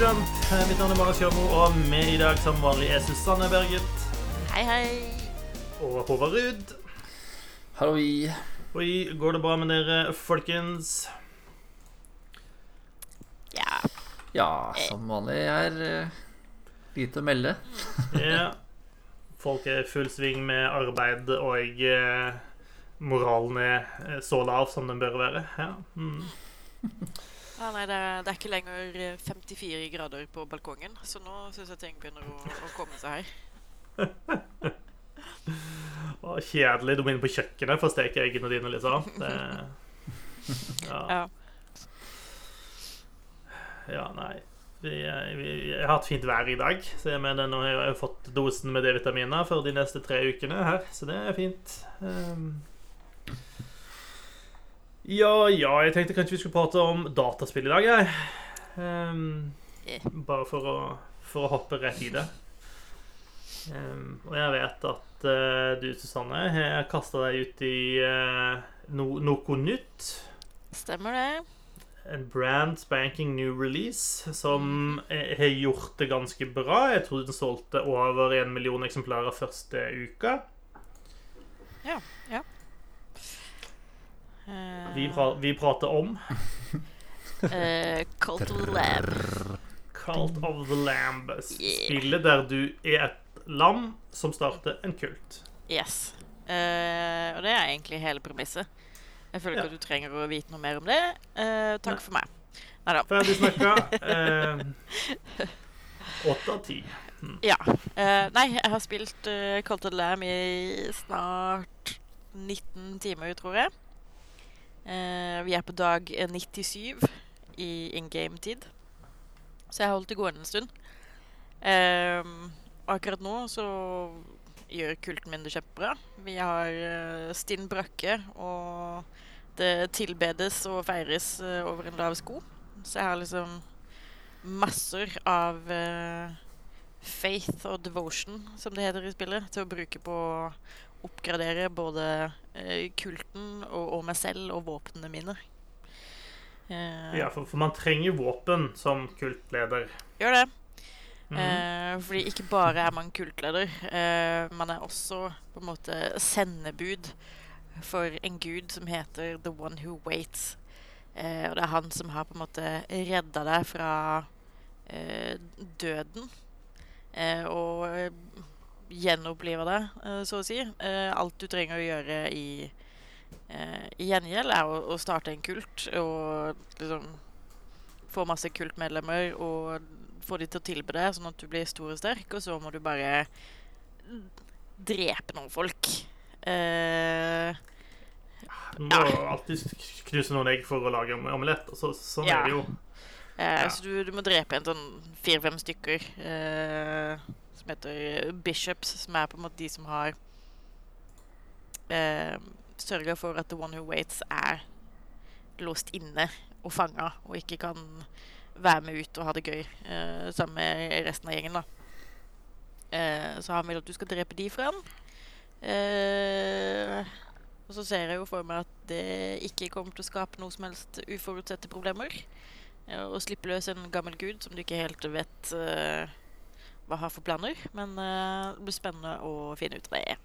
Jump. Eh, Mitt navn er Marius Jørmo, og med i dag som vanlig er Susanne Berget Hei, hei. og Håvard Ruud. Halloi. Oi, går det bra med dere, folkens? Ja. Ja, som vanlig er eh, lite å melde. Ja. Folk er i full sving med arbeid, og eh, moralen er så lav som den bør være. Ja. Mm. Ja nei, det er, det er ikke lenger eh, 54 grader på balkongen, så nå syns jeg ting begynner å, å komme seg her. Å, kjedelig. Du må inn på kjøkkenet for å steke eggene dine, liksom. Det, ja. Ja. Ja, nei. Vi, vi, jeg har hatt fint vær i dag, så jeg mener nå har jeg fått dosen med D-vitaminer for de neste tre ukene her, så det er fint. Um, ja, ja, jeg tenkte kanskje vi skulle prate om dataspill i dag, jeg. Um, bare for å, for å hoppe rett i det. Um, og jeg vet at uh, du, Susanne, har kasta deg ut i uh, no, noe nytt Stemmer det? en brand spanking new release som eh, har gjort det ganske bra. Jeg tror den solgte over en million eksemplarer første uka. Eh, Vi, pra vi prater om uh, Cult of the Lamb. Cult of the Lamb. Spillet der du er et lam som starter en kult. Yes. Uh, og det er egentlig hele premisset. Jeg føler ikke Ja. at du trenger å vite noe mer om det. Uh, takk Nei. for meg. Nei da. Ferdig snakka. Eh, Åtte av ti. Ja. Eh, nei, jeg har spilt uh, Cult of the Lamb i snart 19 timer, tror jeg. Eh, vi er på dag 97 i in game-tid. Så jeg har holdt det gående en stund. Eh, akkurat nå så gjør kulten min det kjempebra. Vi har eh, stinn brakke, og det tilbedes og feires eh, over en lav sko. Så jeg har liksom masser av eh, faith og devotion, som det heter i spillet, til å bruke på å oppgradere både eh, kulten og, og meg selv og våpnene mine. Uh, Ja, for, for man trenger våpen som kultleder. Gjør det. Mhm. Uh, fordi ikke bare er man kultleder, uh, man er også på en måte sendebud for en gud som heter The One Who Waits. Eh, og det er han som har på en måte redda deg fra eh, døden. Eh, og eh, det, eh, så å si. Eh, alt du trenger å gjøre i, eh, i gjengjeld, er å, å starte en kult og liksom få masse kultmedlemmer og få de til å tilbe det, sånn at du blir stor og sterk, og så må du bare drepe noen folk. Eh, Du må alltid knuse noen egg for å lage omelett. Så, sånn Ja. er det jo. eh, Ja. Så du, du må drepe en sånn fire-fem stykker eh, som heter bishops, som er på en måte de som har eh, sørga for at the one who waits er låst inne og fanga, og ikke kan være med ut og ha det gøy eh, sammen med resten av gjengen. da. Eh, så han vil at du skal drepe de for han. Eh, og så ser jeg jo for meg at det ikke kommer til å skape noe som helst uforutsette problemer. Eh, Å slippe løs en gammel gud som du ikke helt vet eh, hva har for planer. Men eh, det blir spennende å finne ut av det.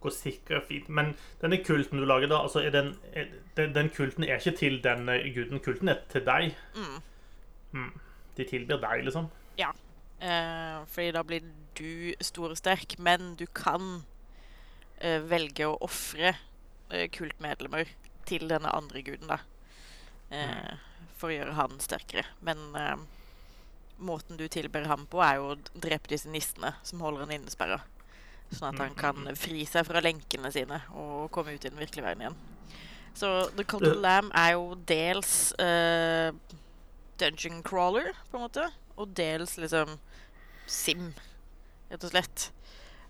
går sikkert fint. Men denne kulten du lager, da altså den, den, den kulten er ikke til denne guden. Kulten er til deg. Mm. Mm. De tilbyr deg, liksom. Eh, fordi da blir du stor og sterk, men du kan eh, velge å ofre eh, kultmedlemmer til denne andre guden, da. Eh, for å gjøre han sterkere. Men eh, måten du tilber ham på, er jo å drepe disse nissene som holder han innesperra. Sånn at han kan fri seg fra lenkene sine og komme ut i den virkelige verden igjen. Så The Cult of Lamb er jo dels uh, dungeon crawler, på en måte, og dels liksom sim, rett og slett.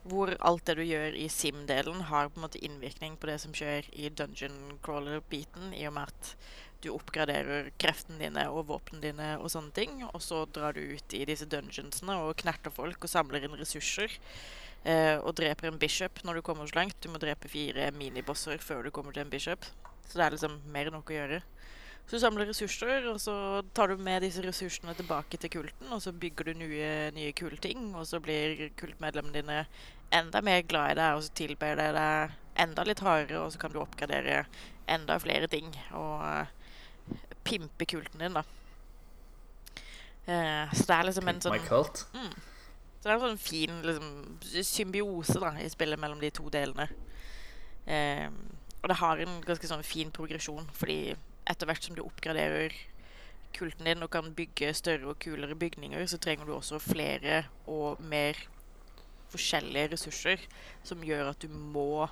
Hvor alt det du gjør i sim-delen, har på en måte innvirkning på det som skjer i dungeon crawler-biten, i og med at du oppgraderer kreftene dine og våpnene dine og sånne ting. Og så drar du ut i disse dungeonsene og knerter folk og samler inn ressurser. Eh, og dreper en bishop når du kommer så langt. Du må drepe fire minibosser før du kommer til en bishop. Så det er liksom mer enn nok å gjøre. Så du samler ressurser, og så tar du med disse ressursene tilbake til kulten, og så bygger du nye, nye kule ting, og så blir kultmedlemmene dine enda mer glad i deg, og så tilber de deg enda litt hardere, og så kan du oppgradere enda flere ting og eh, pimpe kulten din, da. Eh, så det er liksom en sånn my cult. Mm. Så det er en sånn fin liksom, symbiose da, i spillet mellom de to delene. Eh, og det har en ganske sånn fin progresjon, fordi etter hvert som du oppgraderer kulten din og kan bygge større og kulere bygninger, så trenger du også flere og mer forskjellige ressurser som gjør at du må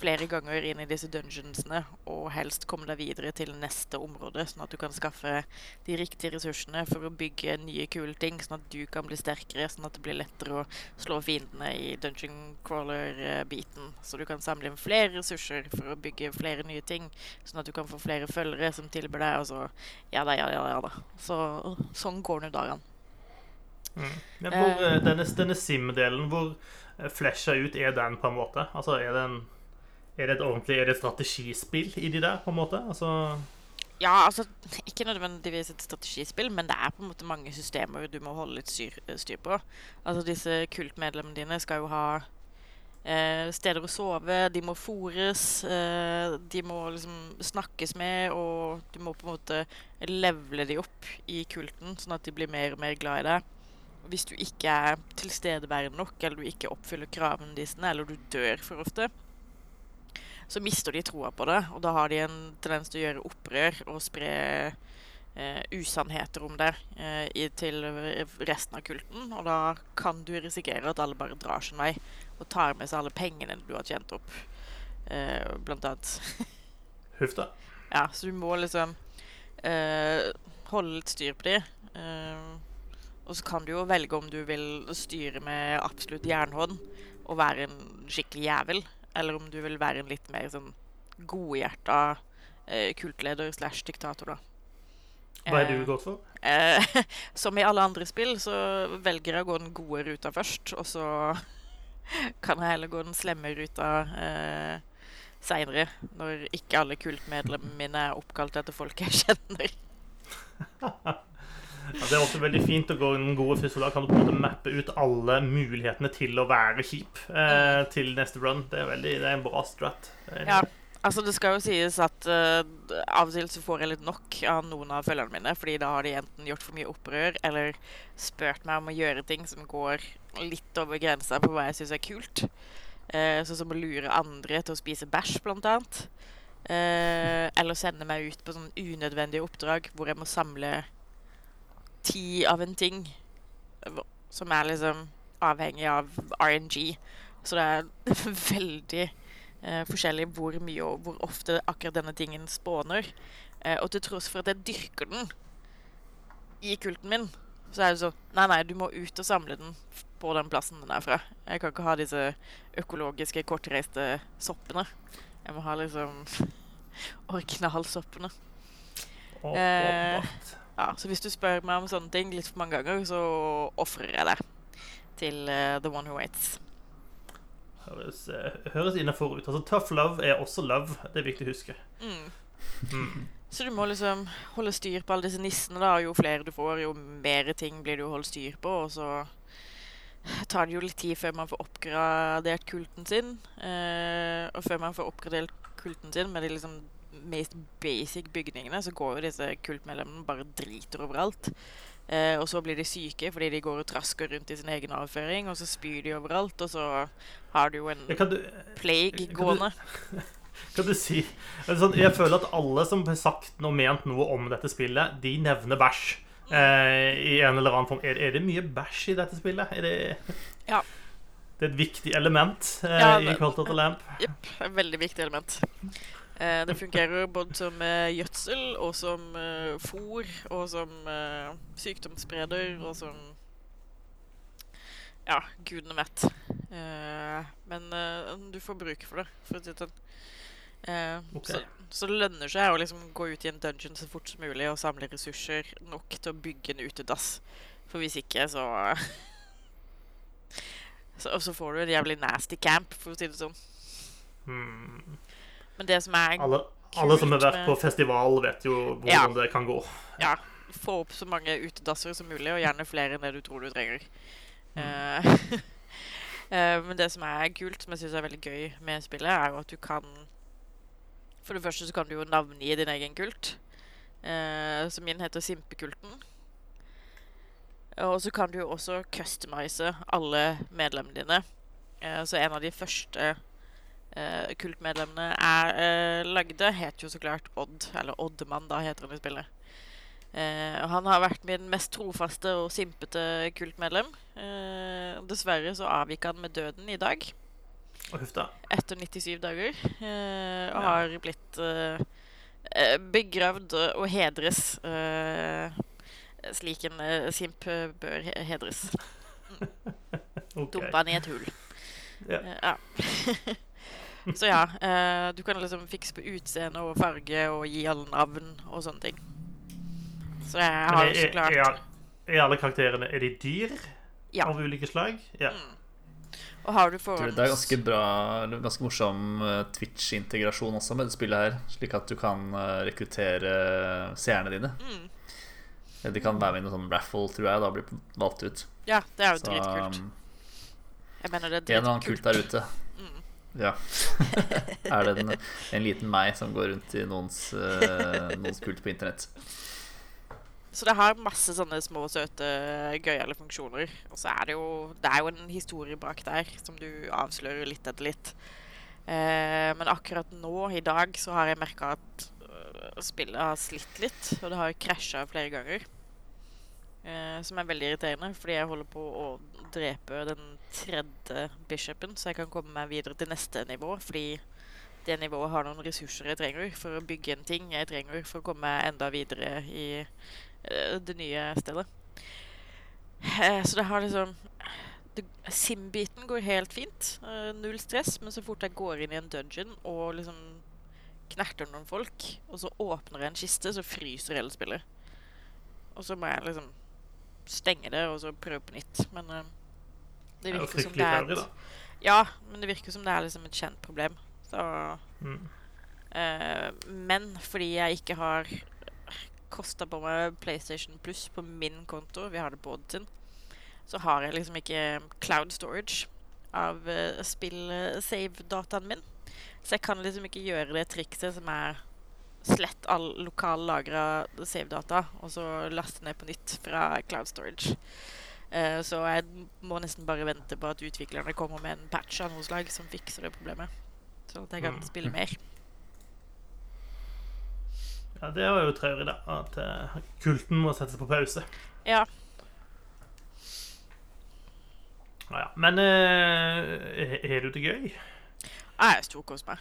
flere ganger inn i disse dungeonsene og helst komme deg videre til neste område, sånn at du kan skaffe de riktige ressursene for å bygge nye, kule ting, sånn at du kan bli sterkere, sånn at det blir lettere å slå fiendene i dungeon crawler-biten. Så du kan samle inn flere ressurser for å bygge flere nye ting, sånn at du kan få flere følgere som tilbyr deg, og så ja da, ja da, ja da. Så sånn går nå dagene. Mm. Men hvor, eh, denne denne Sim-delen, hvor eh, flesha ut er den, på en måte? Altså, er det en er det et ordentlig er det et strategispill i de der, på en måte? Altså Ja, altså ikke nødvendigvis et strategispill, men det er på en måte mange systemer du må holde litt styr, styr på. Altså disse kultmedlemmene dine skal jo ha eh, steder å sove, de må fôres, eh, de må liksom snakkes med, og du må på en måte levele de opp i kulten, sånn at de blir mer og mer glad i deg. Hvis du ikke er tilstedeværende nok, eller du ikke oppfyller kravene dine, eller du dør for ofte, så mister de troa på det, og da har de en tendens til å gjøre opprør og spre eh, usannheter om det eh, i, til resten av kulten. Og da kan du risikere at alle bare drar sin vei og tar med seg alle pengene du har tjent opp, eh, blant annet. Huff da. Ja, så du må liksom eh, holde litt styr på de. Eh, og så kan du jo velge om du vil styre med absolutt jernhånd og være en skikkelig jævel, eller om du vil være en litt mer sånn godhjerta eh, kultleder slash diktator, da. Hva er du gått for? Eh, som i alle andre spill så velger jeg å gå den gode ruta først, og så kan jeg heller gå den slemme ruta eh, seinere, når ikke alle kultmedlemmene mine er oppkalt etter folk jeg kjenner. Ja, det er også veldig fint å gå den gode først, kan du på en måte mappe ut alle mulighetene til å være kjip eh, til neste run. Det er, veldig, det er en bra strat. Ja. Altså, det skal jo sies at uh, av og til så får jeg litt nok av noen av følgerne mine, fordi da har de enten gjort for mye opprør, eller spurt meg om å gjøre ting som går litt over grensa på hva jeg syns er kult. Uh, sånn som å lure andre til å spise bæsj, blant annet. Uh, eller sende meg ut på sånn unødvendige oppdrag hvor jeg må samle ti av en ting som er liksom avhengig av RNG. Så det er veldig eh, forskjellig hvor mye og hvor ofte akkurat denne tingen spåner. Eh, og til tross for at jeg dyrker den i kulten min, så er det sånn Nei, nei, du må ut og samle den på den plassen den er fra. Jeg kan ikke ha disse økologiske, kortreiste soppene. Jeg må ha liksom originalsoppene. Å, Eh. Ja, så hvis du spør meg om sånne ting litt for mange ganger, så ofrer jeg det til uh, The One Who Waits. Høres, uh, høres innafor ut. Altså, tough love er også love. Det er viktig å huske. Mm. Mm. Så du må liksom holde styr på alle disse nissene, da. Jo flere du får, jo mer ting blir det å holde styr på. Og så tar det jo litt tid før man får oppgradert kulten sin. Uh, og før man får oppgradert kulten sin med de liksom mest basic bygningene, så går jo disse kultmedlemmene bare driter overalt. Eh, og så blir de syke fordi de går og trasker rundt i sin egen avføring, og så spyr de overalt, og så har du jo en du, plague Kan du- gående. kan du si altså, sånn, Jeg føler at alle som har sagt noe ment noe om dette spillet, de nevner bæsj. Eh, I en eller annen form. Er, er det mye bæsj i dette spillet? Er det, Ja. det er et viktig element eh, Ja, i det- Cult of the Lamp. Jepp. Et veldig viktig element. Eh, det fungerer både som eh, gjødsel og som eh, fôr og som eh, sykdomsspreder og som Ja, gudene vet. Eh, men eh, du får bruk for det, for å si det sånn. Så, så det lønner seg å liksom gå ut i en dungeon så fort som mulig og samle ressurser nok til å bygge en utedass. For hvis ikke, så så, Og så får du en jævlig nasty camp, for å si det sånn. Hmm. Men det som er Alle, Alle som har vært med- på festival, vet jo hvordan Ja. det kan gå. Ja, få opp så mange utedasser som mulig, og gjerne flere enn det du tror du trenger. Mm. Eh, eh, men det som er kult, som jeg syns er veldig gøy med spillet, er jo at du kan For det første så kan du jo navngi din egen kult. Eh, så min heter Simpekulten. Og så kan du jo også customize alle medlemmene dine. Så en av de første kultmedlemmene er eh, lagde, het jo så klart Odd. Eller Oddmann, da heter han i spillet. Uh, han har vært min mest trofaste og simpete kultmedlem. Uh, dessverre så avgikk han med døden i dag, da. etter 97 dager. Uh, og Ja. har blitt eh, eh, begravd og hedres eh, slik en eh, simp eh, bør hedres. okay. Dumpa han i et hull. Ja. Eh, så ja, eh, du kan liksom fikse på utseende og farge og gi alle navn og sånne ting. Så jeg har jo så klart er, er alle karakterene Er de dyr Ja. av ulike slag? Ja. Mm. Og har du forhånds... Det er ganske bra ganske morsom eh, Twitch-integrasjon også med det spillet her. Slik at du kan eh, rekruttere seerne dine. Mm. De kan være med i en sånn raffle, tror jeg, da blir valgt ut. Ja, det er jo Så dritkult. um, Jeg mener det en er eller annen kult der ute. Ja. er det en, en liten meg som går rundt i noens, eh, noens kult på internett? Så det har masse sånne små, søte, gøyale funksjoner. Og så er det jo Det er jo en historie bak der som du avslører litt etter litt. Eh, men akkurat nå, i dag, så har jeg merka at øh, spillet har slitt litt. Og det har krasja flere ganger. Eh, som er veldig irriterende, fordi jeg holder på å drepe den tredje bishopen, så jeg kan komme meg videre til neste nivå. Fordi det nivået har noen ressurser jeg trenger for å bygge en ting jeg trenger for å komme meg enda videre i eh, det nye stedet. Eh, så det har liksom Sim-biten går helt fint. null stress. Men så fort jeg går inn i en dungeon og liksom knerter noen folk, og så åpner jeg en kiste, så fryser hele spillet. Og så må jeg liksom stenge det og så prøve på nytt. Men uh, det Det er virker som det er et, ferdig, Ja, men det virker som det er liksom et kjent problem. Så Mm. uh, men fordi jeg ikke har kosta på meg PlayStation Plus på min konto, vi har det på Odd sin, så har jeg liksom ikke cloud storage av uh, spill-save-dataen min. Så jeg kan liksom ikke gjøre det trikset som er slett all lokal lagra save-data, og så laste ned på nytt fra cloud storage. Uh, så jeg må nesten bare vente på at utviklerne kommer med en patch av noe slag som fikser det problemet. Så at jeg kan Mm. spille mer. Ja, det var jo traurig, da. At uh, kulten må settes på pause. Ja. Ja, ja. Men er har du det gøy? Ja, jeg storkoser meg.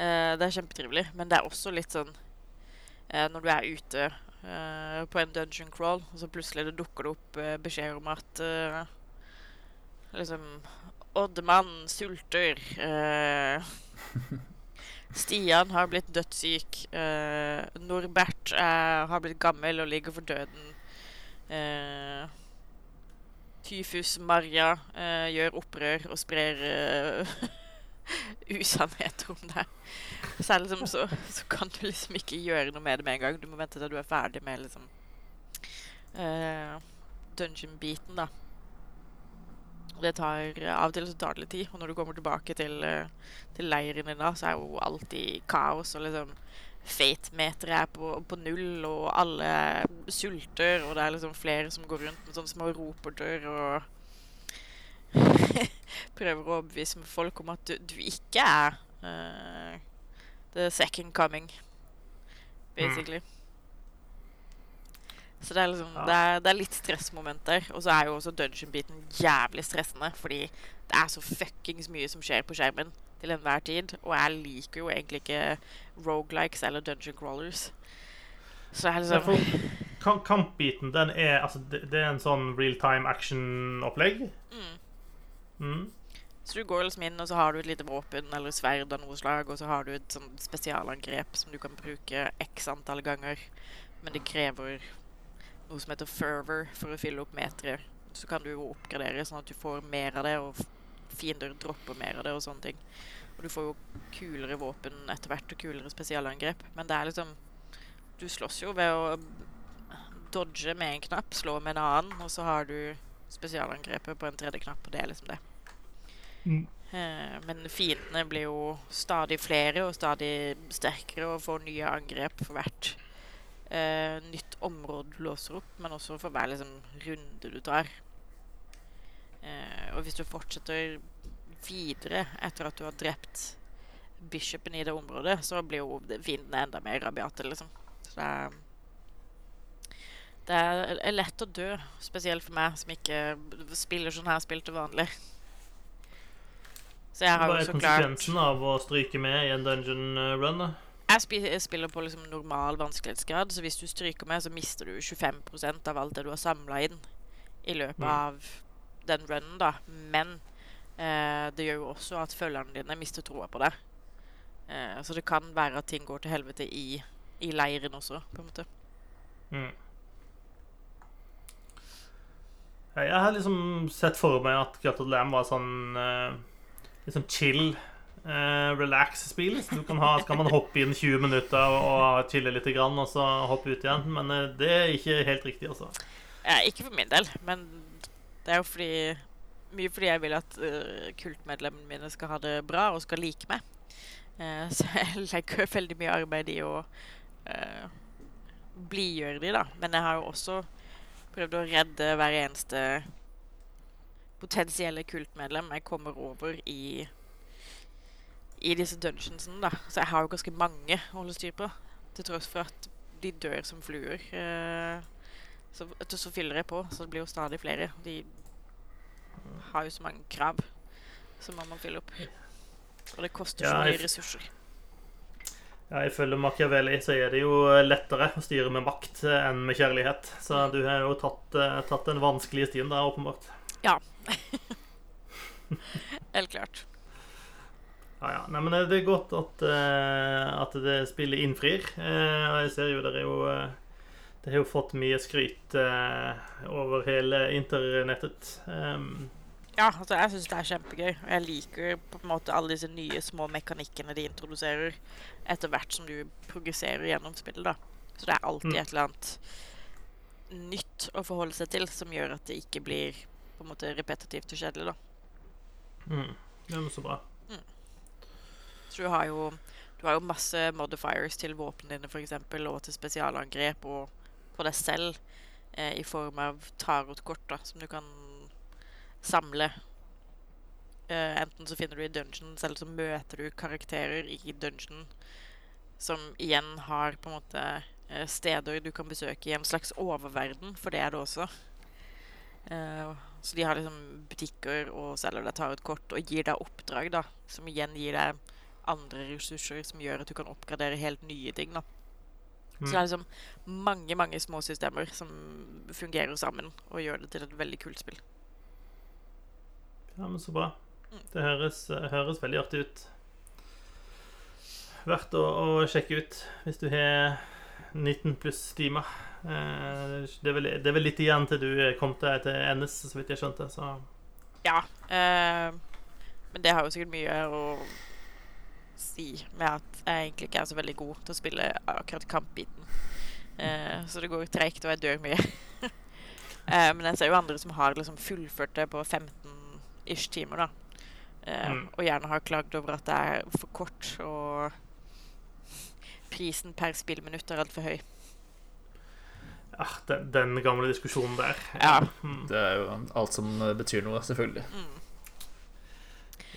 Eh, det er kjempetrivelig, men det er også litt sånn eh, Når du er ute eh, på en dungeon crawl, og så plutselig det dukker det opp eh, beskjed om at Liksom Oddemann sulter. Stian har blitt dødssyk. Norbert er, har blitt gammel og ligger for døden. Tyfus Maria eh, gjør opprør og sprer usannheter om deg. Så, liksom, så, så kan du liksom ikke gjøre noe med det med en gang. Du må vente til du er ferdig med liksom uh, dungeon-biten, da. Det tar, av og til så tar det litt tid, og når du kommer tilbake til, uh, til leiren din da, så er jo alltid kaos, og liksom Fate-meteret er på, på null, og alle sulter, og det er liksom flere som går rundt med sånne små roperter og prøver å overbevise folk om at du, du ikke er uh, the second coming, basically. Så det er liksom Ja. det, er, det er litt stressmoment der. Og så er jo også dungeon-biten jævlig stressende, fordi det er så fuckings mye som skjer på skjermen til enhver tid. Og jeg liker jo egentlig ikke rogelikes eller dungeon crawlers. Så det er liksom Kampbiten, den er Altså, det, det er en sånn real time action-opplegg. mm. Mm. Så du går liksom inn, og så har du et lite våpen eller sverd av noe slag, og så har du et sånn spesialangrep som du kan bruke x antall ganger. Men det krever noe som heter fervor for å fylle opp meteret. Så kan du jo oppgradere sånn at du får mer av det, og fiender dropper mer av det og sånne ting. Og du får jo kulere våpen etter hvert, og kulere spesialangrep. Men det er liksom Du slåss jo ved å dodge med en knapp, slå med en annen, og så har du spesialangrepet på en tredje knapp, og det er liksom det. Mm. Eh, men fiendene blir jo stadig flere og stadig sterkere og får nye angrep for hvert eh, nytt område du låser opp, men også for hver liksom, runde du tar. Eh, og hvis du fortsetter videre etter at du har drept bishopen i det området, så blir jo fiendene enda mer rabiate, liksom. Så det er det er lett å dø, spesielt for meg som ikke spiller sånn her spill til vanlig. Så jeg har Hva jo er så klart konsekvensen av å stryke med i en dungeon eh, run? da? Jeg sp jeg spiller på liksom normal vanskelighetsgrad, så hvis du stryker med, så mister du 25% av alt det du har samla inn i løpet Mm. av den runnen, da. Men eh, det gjør jo også at følgerne dine mister troa på det. Eh, så det kan være at ting går til helvete i, i leiren også, på en måte. Mm. Jeg har liksom sett for meg at Cut Lam var sånn eh, liksom chill, eh, relax-spill. Så ha, så kan man hoppe inn 20 minutter og, og chille litt, grann, og så hoppe ut igjen. Men eh, det er ikke helt riktig, altså. Ja, ikke for min del, men det er jo fordi Mye fordi jeg vil at uh, kultmedlemmene mine skal ha det bra og skal like meg. Uh, så jeg legger veldig mye arbeid i å uh, blidgjøre de, da. Men jeg har jo også prøvd å redde hver eneste potensielle kultmedlem jeg kommer over i i disse dungeonsene, da. Så jeg har jo ganske mange å holde styr på. Til tross for at de dør som fluer. eh, så, så fyller jeg på, så det blir jo stadig flere. De har jo så mange krav som må man fylle opp. Og det koster så mye ressurser. Ja, Ifølge Machiavelli så er det jo lettere å styre med makt eh, enn med kjærlighet. Så du har jo tatt, eh, tatt den vanskelige stien da, åpenbart. Helt klart. Ja, ja. Nei, men det er godt at, uh, at det spillet innfrir. Uh, jeg ser jo det er jo uh, Det har jo fått mye skryt eh, over hele internettet. Um, Ja, altså jeg syns det er kjempegøy. Og jeg liker på en måte alle disse nye små mekanikkene de introduserer etter hvert som du progresserer gjennom spillet. da. Så det er alltid Mm. et eller annet nytt å forholde seg til som gjør at det ikke blir på en måte repetitivt og kjedelig. da. mm, det er så bra. Mm. Så du har jo, du har jo masse modifiers til våpnene dine, f.eks., og til spesialangrep, og på deg selv eh, i form av tarotkort da, som du kan samle. Eh, enten så finner du i dungeon, eller så møter du karakterer i dungeon som igjen har på en måte eh, steder du kan besøke i en slags oververden, for det er det også. Eh, så de har liksom butikker og selger deg tarotkort og gir deg oppdrag, da, som igjen gir deg andre ressurser som gjør at du kan oppgradere helt nye ting. da. Så det er Mm. liksom mange mange små systemer som fungerer sammen og gjør det til et veldig kult spill. Ja, men så bra. Mm. Det høres, høres veldig artig ut. Verdt å, å sjekke ut hvis du har 19 pluss timer. Eh, det, det er vel litt igjen til du kom til, til NS, så vidt jeg skjønte. Så Ja. Eh, men det har jo sikkert mye å si med at jeg egentlig ikke er så veldig god til å spille akkurat kampbiten. Eh, så det går treigt, og jeg dør mye. eh, men jeg ser jo andre som har liksom fullført det på 15-ish timer, da. Eh, Mm. Og gjerne har klagd over at det er for kort, og prisen per spillminutt er altfor høy. Ja, den, den gamle diskusjonen der. Ja. Mm, Det er jo alt som eh, betyr noe, selvfølgelig. Mm.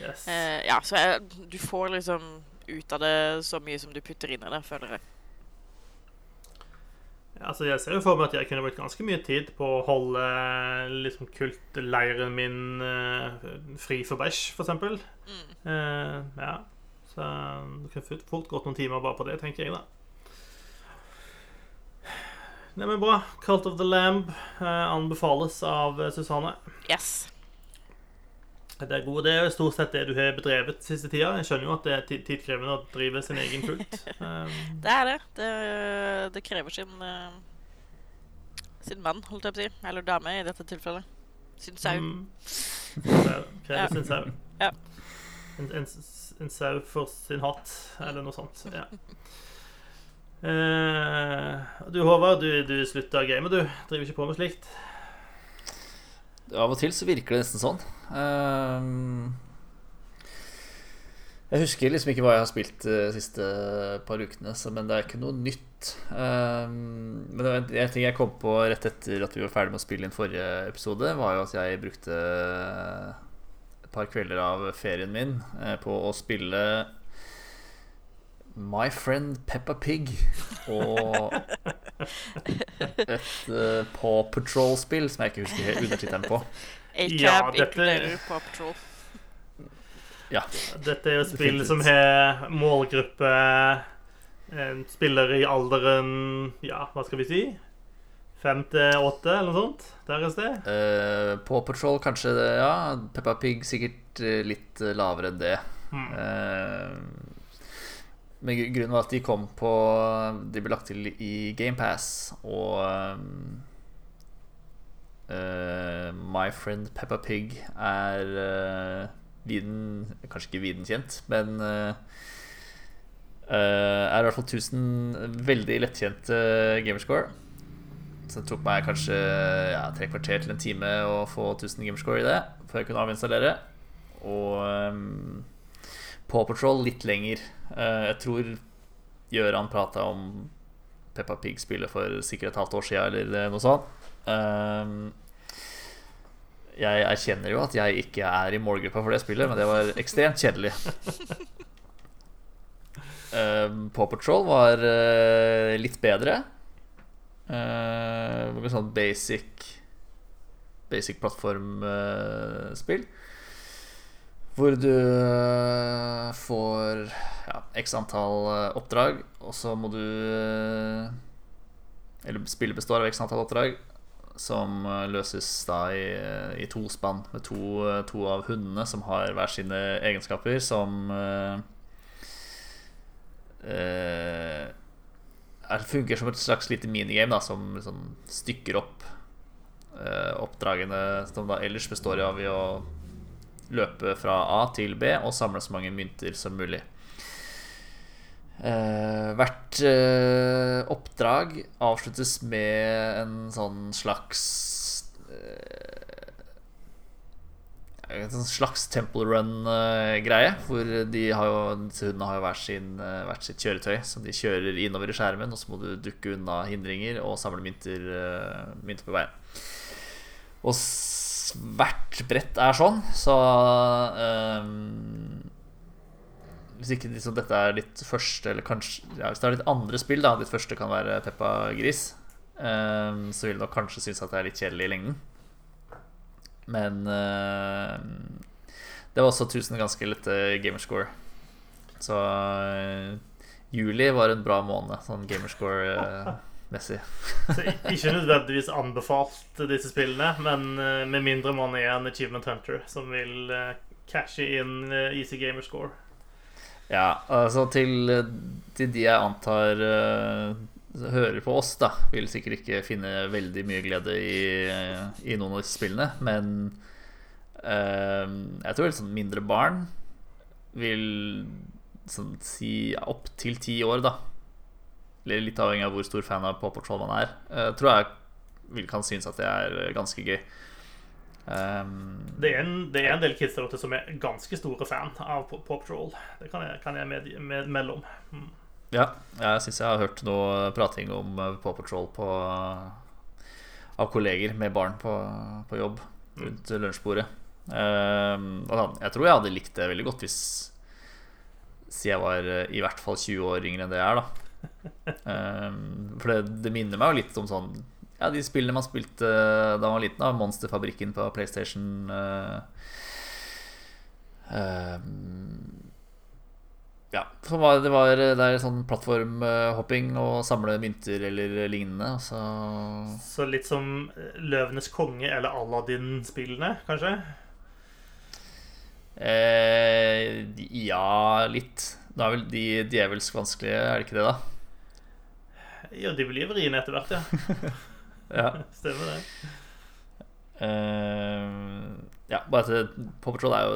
yes. Eh, ja, så jeg, du får liksom ut av det så mye som du putter inn i det, føler jeg. Ja, Altså, jeg ser jo for meg at jeg kunne brukt ganske mye tid på å holde liksom kultleiren min eh, fri for bæsj, eksempel. Mm. Eh, ja. Så det kan fort- gått noen timer bare på det, tenker jeg, da. Nei, men bra. Cult of the Lamb eh, anbefales av eh, Susanne. Yes. Det er gode. Det er stort sett det du har bedrevet siste tida. Jeg skjønner jo at det er tidkrevende å drive sin egen kult. Um, Det er det. Det, det krever sin eh, sin mann, holdt jeg på å si. Eller dame, i dette tilfellet. Sin sau. mm, krever Ja. sin sau. Ja. En, en, en sau for sin hatt, eller noe sånt. Ja. Eh, du Håvard, du, du slutta å game, du. Driver ikke på med slikt? Av og til så virker det nesten sånn. Ehm, jeg husker liksom ikke hva jeg har spilt de siste par ukene, så, men det er ikke noe nytt. Ehm, men det var en, ting jeg kom på rett etter at vi var ferdig med å spille inn forrige episode, var jo at jeg brukte par kvelder av ferien min eh, på å spille My Friend Peppa Pig og et uh, Paw Patrol-spill som jeg ikke husker undertittelen på. Ja, dette- Paw Patrol. Ja. Dette er jo et spill som har målgruppe eh, Spillere i alderen Ja, hva skal vi si? Fem til åtte, eller noe sånt? Der et sted? Uh, på Patrol kanskje, det, ja. Peppa Pig sikkert eh, litt eh, lavere enn det. Mm. Uh, men grunnen var at de kom på De ble lagt til i GamePass, og uh, My Friend Peppa Pig er viden Kanskje ikke viden kjent, men er i hvert fall 1000 veldig lettkjente gamerscore. Så det tok meg kanskje ja, tre kvarter til en time å få 1000 gamerscore i det før jeg kunne avinstallere. Og um, Paw Patrol litt lenger. Uh, jeg tror Gjøran prata om Peppa Pig-spillet for sikkert et halvt år siden, eller noe sånt. Um, jeg erkjenner jo at jeg ikke er i målgruppa for det spillet, men det var ekstremt kjedelig. Um, Paw Patrol var uh, litt bedre. Uh, med sånn basic Basic plattformspill. hvor du eh, får ja, x antall eh, oppdrag, og så må du eh, Eller spillet består av x antall oppdrag som eh, løses da i, i to spann med to, eh, to av hundene som har hver sine egenskaper, som uh, eh, er, fungerer som et slags lite minigame da, som liksom stykker opp eh, oppdragene som da ellers består av i å løpe fra A til B og samle så mange mynter som mulig. Eh, hvert eh, oppdrag avsluttes med en sånn slags eh, En slags Temple Run-greie. Hvor de har jo, hundene har jo hvert, sin, eh, hvert sitt kjøretøy som de kjører innover i skjermen. Og så må du dukke unna hindringer og samle mynter, eh, mynter på veien. Og hvert brett er sånn, så um, Hvis ikke liksom, dette er ditt første, eller kanskje ja, Hvis det er ditt andre spill, da ditt første kan være Peppa Gris, um, så vil du nok kanskje synes at det er litt kjedelig i lengden. Men uh, det var også 1000 ganske lette gamerscore. Så uh, juli var en bra måned, sånn gamerscore-messig. Så ikke nødvendigvis anbefalt disse spillene, men eh, med mindre man er en Achievement Hunter som vil cashe inn Easy Gamerscore. Ja, altså til, til de jeg antar hører på oss, da, vil sikkert ikke finne veldig mye glede i, i noen av disse spillene. Men eh, jeg tror sånn mindre barn vil sånn si opp til ti år, da. Litt avhengig av hvor stor fan av Paw Patrol man er. eh, tror jeg vil kan synes at det er ganske gøy. Um, Det er, en, det er en del kids der ute som er ganske store fan av Paw Patrol. Det kan jeg, kan jeg med, med, mellom. Mm. Ja, jeg syns jeg har hørt noe prating om eh, Paw Patrol på, av kolleger med barn på, på jobb rundt lunsjbordet. Ehm, jeg tror jeg hadde likt det veldig godt hvis jeg var eh, i hvert fall 20 år yngre enn det jeg er, da. Ehm, for det, det minner meg jo litt om sånn Ja, de spillene man spilte da man var liten, da. Monsterfabrikken på PlayStation. Uh, ehm, ja, så var, det var det er sånn plattformhopping og samle mynter eller lignende. Så Så litt som eh, Løvenes konge eller Aladdin-spillene, kanskje? eh, Ja, litt. Da er vel de djevelsk vanskelige, er det ikke det, da? Ja, de blir vriene etter hvert, ja. Ja. Stemmer det. Eh, ja, bare at Paw Patrol er jo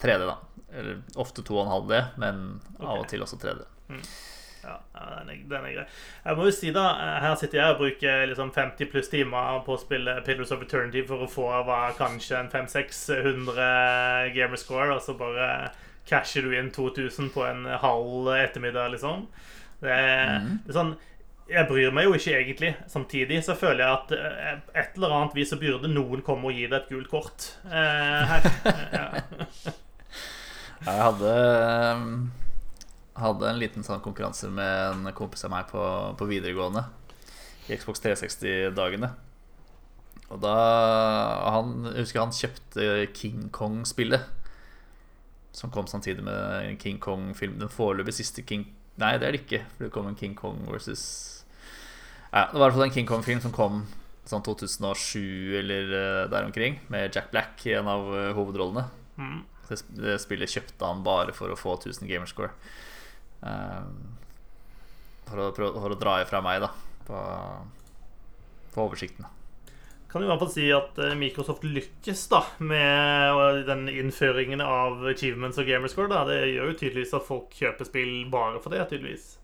3D, da. Eller ofte 2,5D, men av og til også 3D. Ja, ja, den, er, den er grei. Jeg må jo si da, Her sitter jeg og bruker liksom 50 pluss timer på å spille Pillars of Eternity for å få hva, kanskje en 500-600 gamerscore, og så bare casher du inn 2000 på en halv ettermiddag, liksom. Det er, det er sånn Jeg bryr meg jo ikke egentlig. Samtidig så føler jeg at eh, et eller annet vis så burde noen komme og gi deg et gult kort eh, her. Ja. Jeg hadde Hadde en liten sånn konkurranse med en kompis av meg på, på videregående. I Xbox 360-dagene. Og da han, Jeg husker han kjøpte King Kong-spillet. Som kom samtidig med King Kong-film. Den foreløpig siste King Nei, det er det ikke. For det kom en King Kong versus ja, Det var i hvert fall en King Kong-film som kom sånn 2007 eller eh, der omkring. Med Jack Black i en av eh, hovedrollene. Mm. Det, spillet kjøpte han bare for å få 1000 gamerscore. Um, for, å, for å dra ifra meg, da, på, på oversikten. Kan i hvert fall si at eh, Microsoft lykkes da med den innføringen av achievements og gamerscore. Da. Det gjør jo tydeligvis at folk kjøper spill bare for det. tydeligvis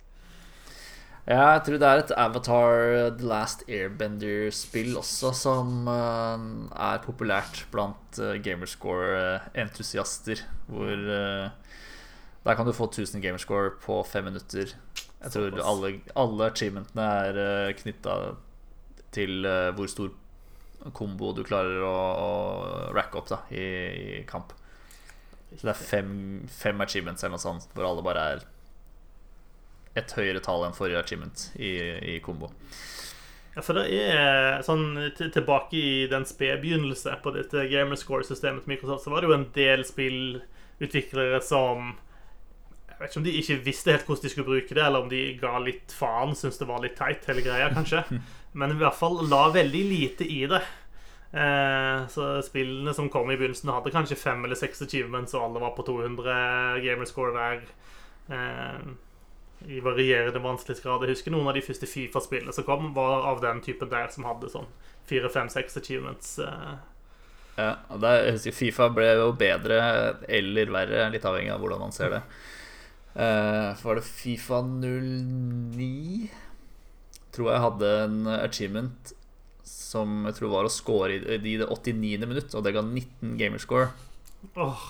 Ja, jeg tror det er et Avatar The Last Airbender-spill også som eh, er populært blant uh, gamerscore-entusiaster. Hvor eh, Der kan du få 1000 gamerscore på fem minutter. Jeg tror alle, alle achievementene er knytta til eh, hvor stor kombo du klarer å, å racke opp da, i, i kamp. Så det er fem, fem achievements eller noe sånt, hvor alle bare er et høyere tall enn forrige achievement i, i kombo. Ja, for det er sånn Tilbake i den spede begynnelse på dette gamerscore-systemet til Microsoft, så var det jo en del spillutviklere som Jeg vet ikke om de ikke visste helt hvordan de skulle bruke det, eller om de ga litt faen, syntes det var litt teit, hele greia, kanskje. Men i hvert fall la veldig lite i det. Eh, så spillene som kom i begynnelsen, hadde kanskje fem eller seks achievements, og alle var på 200 gamerscore hver. Eh, i varierende vanskelighetsgrad. Jeg husker noen av de første Fifa-spillene som kom, var av den typen der som hadde sånn fire, fem, seks achievements. eh. Ja, og der, jeg husker Fifa ble jo bedre eller verre, litt avhengig av hvordan man ser det. Uh, var det Fifa 09 Tror jeg hadde en achievement som jeg tror var å score i, i det 89. minutt, og det ga 19 gamerscore. Åh,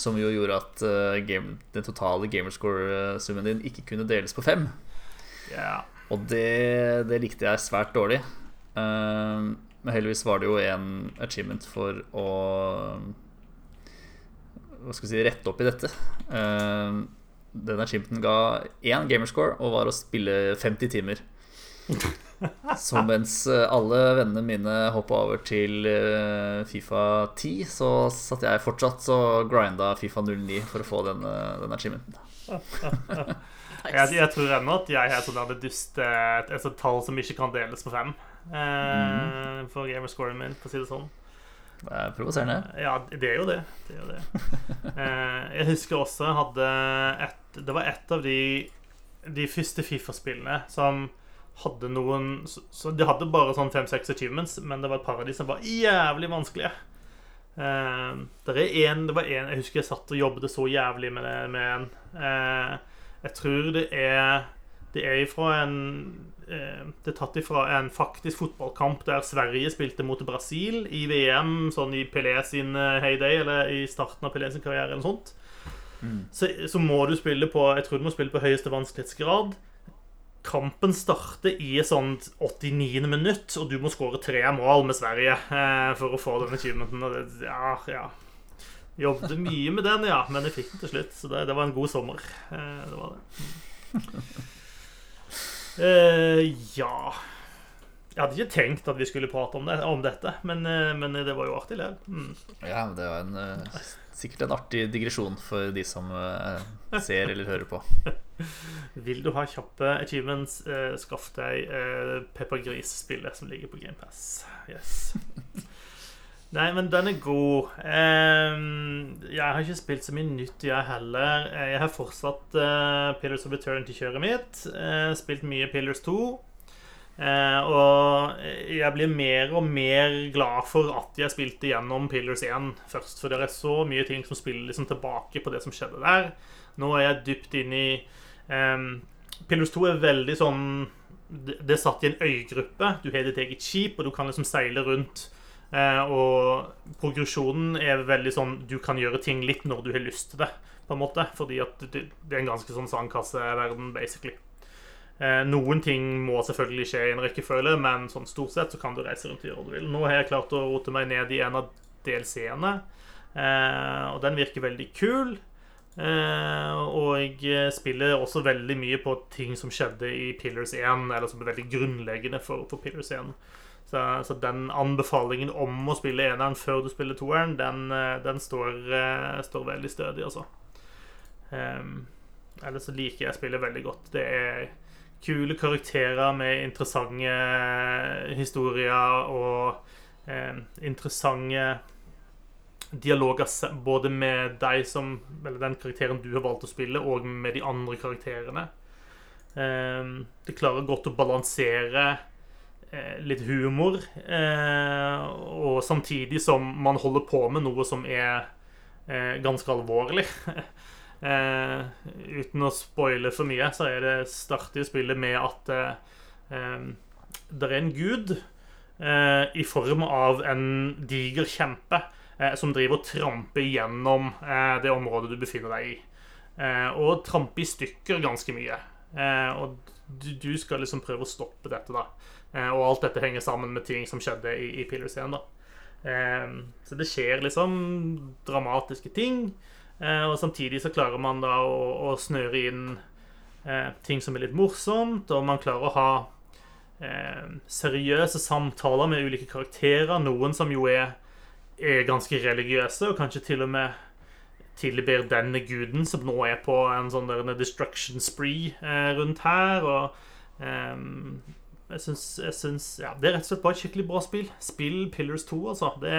Som jo gjorde at eh, game, den totale gamerscore-summen din ikke kunne deles på fem. Yeah. Og det, det likte jeg svært dårlig. Uh, men heldigvis var det jo en achievement for å Hva skal vi si rette opp i dette. Uh, den achievementen ga én gamerscore og var å spille 50 timer. Så mens eh, alle vennene mine hoppa over til eh, Fifa 10, så satt jeg fortsatt og grinda Fifa 09 for å få denne, denne den achievementen. Jeg, jeg tror ennå at jeg er sånn der det et, et tall som ikke kan deles på fem. Eh, For gamerscoren min, for å si det sånn. Det er provoserende. Ja, det er jo det. det, er jo det. Eh, jeg husker også jeg hadde et Det var et av de De første Fifa-spillene som hadde noen Så, de hadde bare sånn fem-seks achievements, men det var et par av de som var jævlig vanskelige. Uh, det, er en, det var en Jeg husker jeg satt og jobbet så jævlig med, det, med en. Uh, jeg tror det er Det er ifra en uh, Det er tatt ifra en faktisk fotballkamp der Sverige spilte mot Brasil i VM, sånn i Pelé sin heyday, eller i starten av Pelé sin karriere, eller noe sånt. Så, så må du spille på Jeg tror du må spille på høyeste vanskelighetsgrad. Kampen starter i sånn 89. minutt, og du må skåre tre mål med Sverige eh, for å få den achievementen. Og det, ja, ja. Jobbet mye med den, ja, men jeg fikk den til slutt. Så det, det var en god sommer. Eh, det var det. Eh, ja Jeg hadde ikke tenkt at vi skulle prate om, det, om dette, men, eh, men det var jo artig likevel. Mm. Ja, det var en, eh, sikkert en artig digresjon for de som eh, ser eller hører på. Vil du ha kjappe achievements, eh, skaff deg eh, Pepper Gris-spillet som ligger på GamePass. Yes. Nei, men den er god. Um, jeg har ikke spilt så mye nytt, jeg heller. Eh, Jeg har fortsatt uh, Pillars of Eternity-kjøret mitt. Uh, spilt mye Pillars 2. Eh, og jeg blir mer og mer glad for at jeg spilte gjennom Pillars 1 først. For det er så mye ting som spiller liksom tilbake på det som skjedde der. Nå er jeg dypt inn i um, Pillars 2 er veldig sånn Det er satt i en øygruppe. Du har ditt eget skip, og du kan liksom seile rundt. Eh, og progresjonen er veldig sånn Du kan gjøre ting litt når du har lyst til det, på en måte. Fordi at det er en ganske sånn sandkasseverden, basically. Eh, noen ting må selvfølgelig skje i en rekkefølge, men sånn stort sett så kan du reise rundt og gjøre hva du vil. Nå har jeg klart å rote meg ned i en av DLC-ene, eh, og den virker veldig kul. Eh, og jeg spiller også veldig mye på ting som skjedde i Pillars 1, eller som er veldig grunnleggende for, for Pillars 1. Så, så, den anbefalingen om å spille eneren før du spiller toeren, den, den står, står, veldig stødig, altså. Um, ellers så liker jeg spillet veldig godt. Det er kule karakterer med interessante historier og eh, interessante dialoger både med deg som Eller den karakteren du har valgt å spille, og med de andre karakterene. Eh, det klarer godt å balansere Eh, litt humor, eh, og samtidig som man holder på med noe som er eh, ganske alvorlig. uten å spoile for mye, så er det starter spillet med at det er en gud i form av en diger kjempe som driver og tramper gjennom det området du befinner deg i. og tramper i stykker ganske mye. og du skal liksom prøve å stoppe dette, da. Eh, og alt dette henger sammen med ting som skjedde i, i Pillars-scenen. Eh, så det skjer liksom dramatiske ting. Eh, og samtidig så klarer man da å, å snøre inn ting som er litt morsomt, og man klarer å ha seriøse samtaler med ulike karakterer. Noen som jo er, er ganske religiøse, og kanskje til og med tilber denne guden som nå er på en sånn der, en destruction spree eh, rundt her. Og eh, jeg syns, jeg syns ja, Det er rett og slett bare et skikkelig bra spill. Spill Pillars 2, altså. Det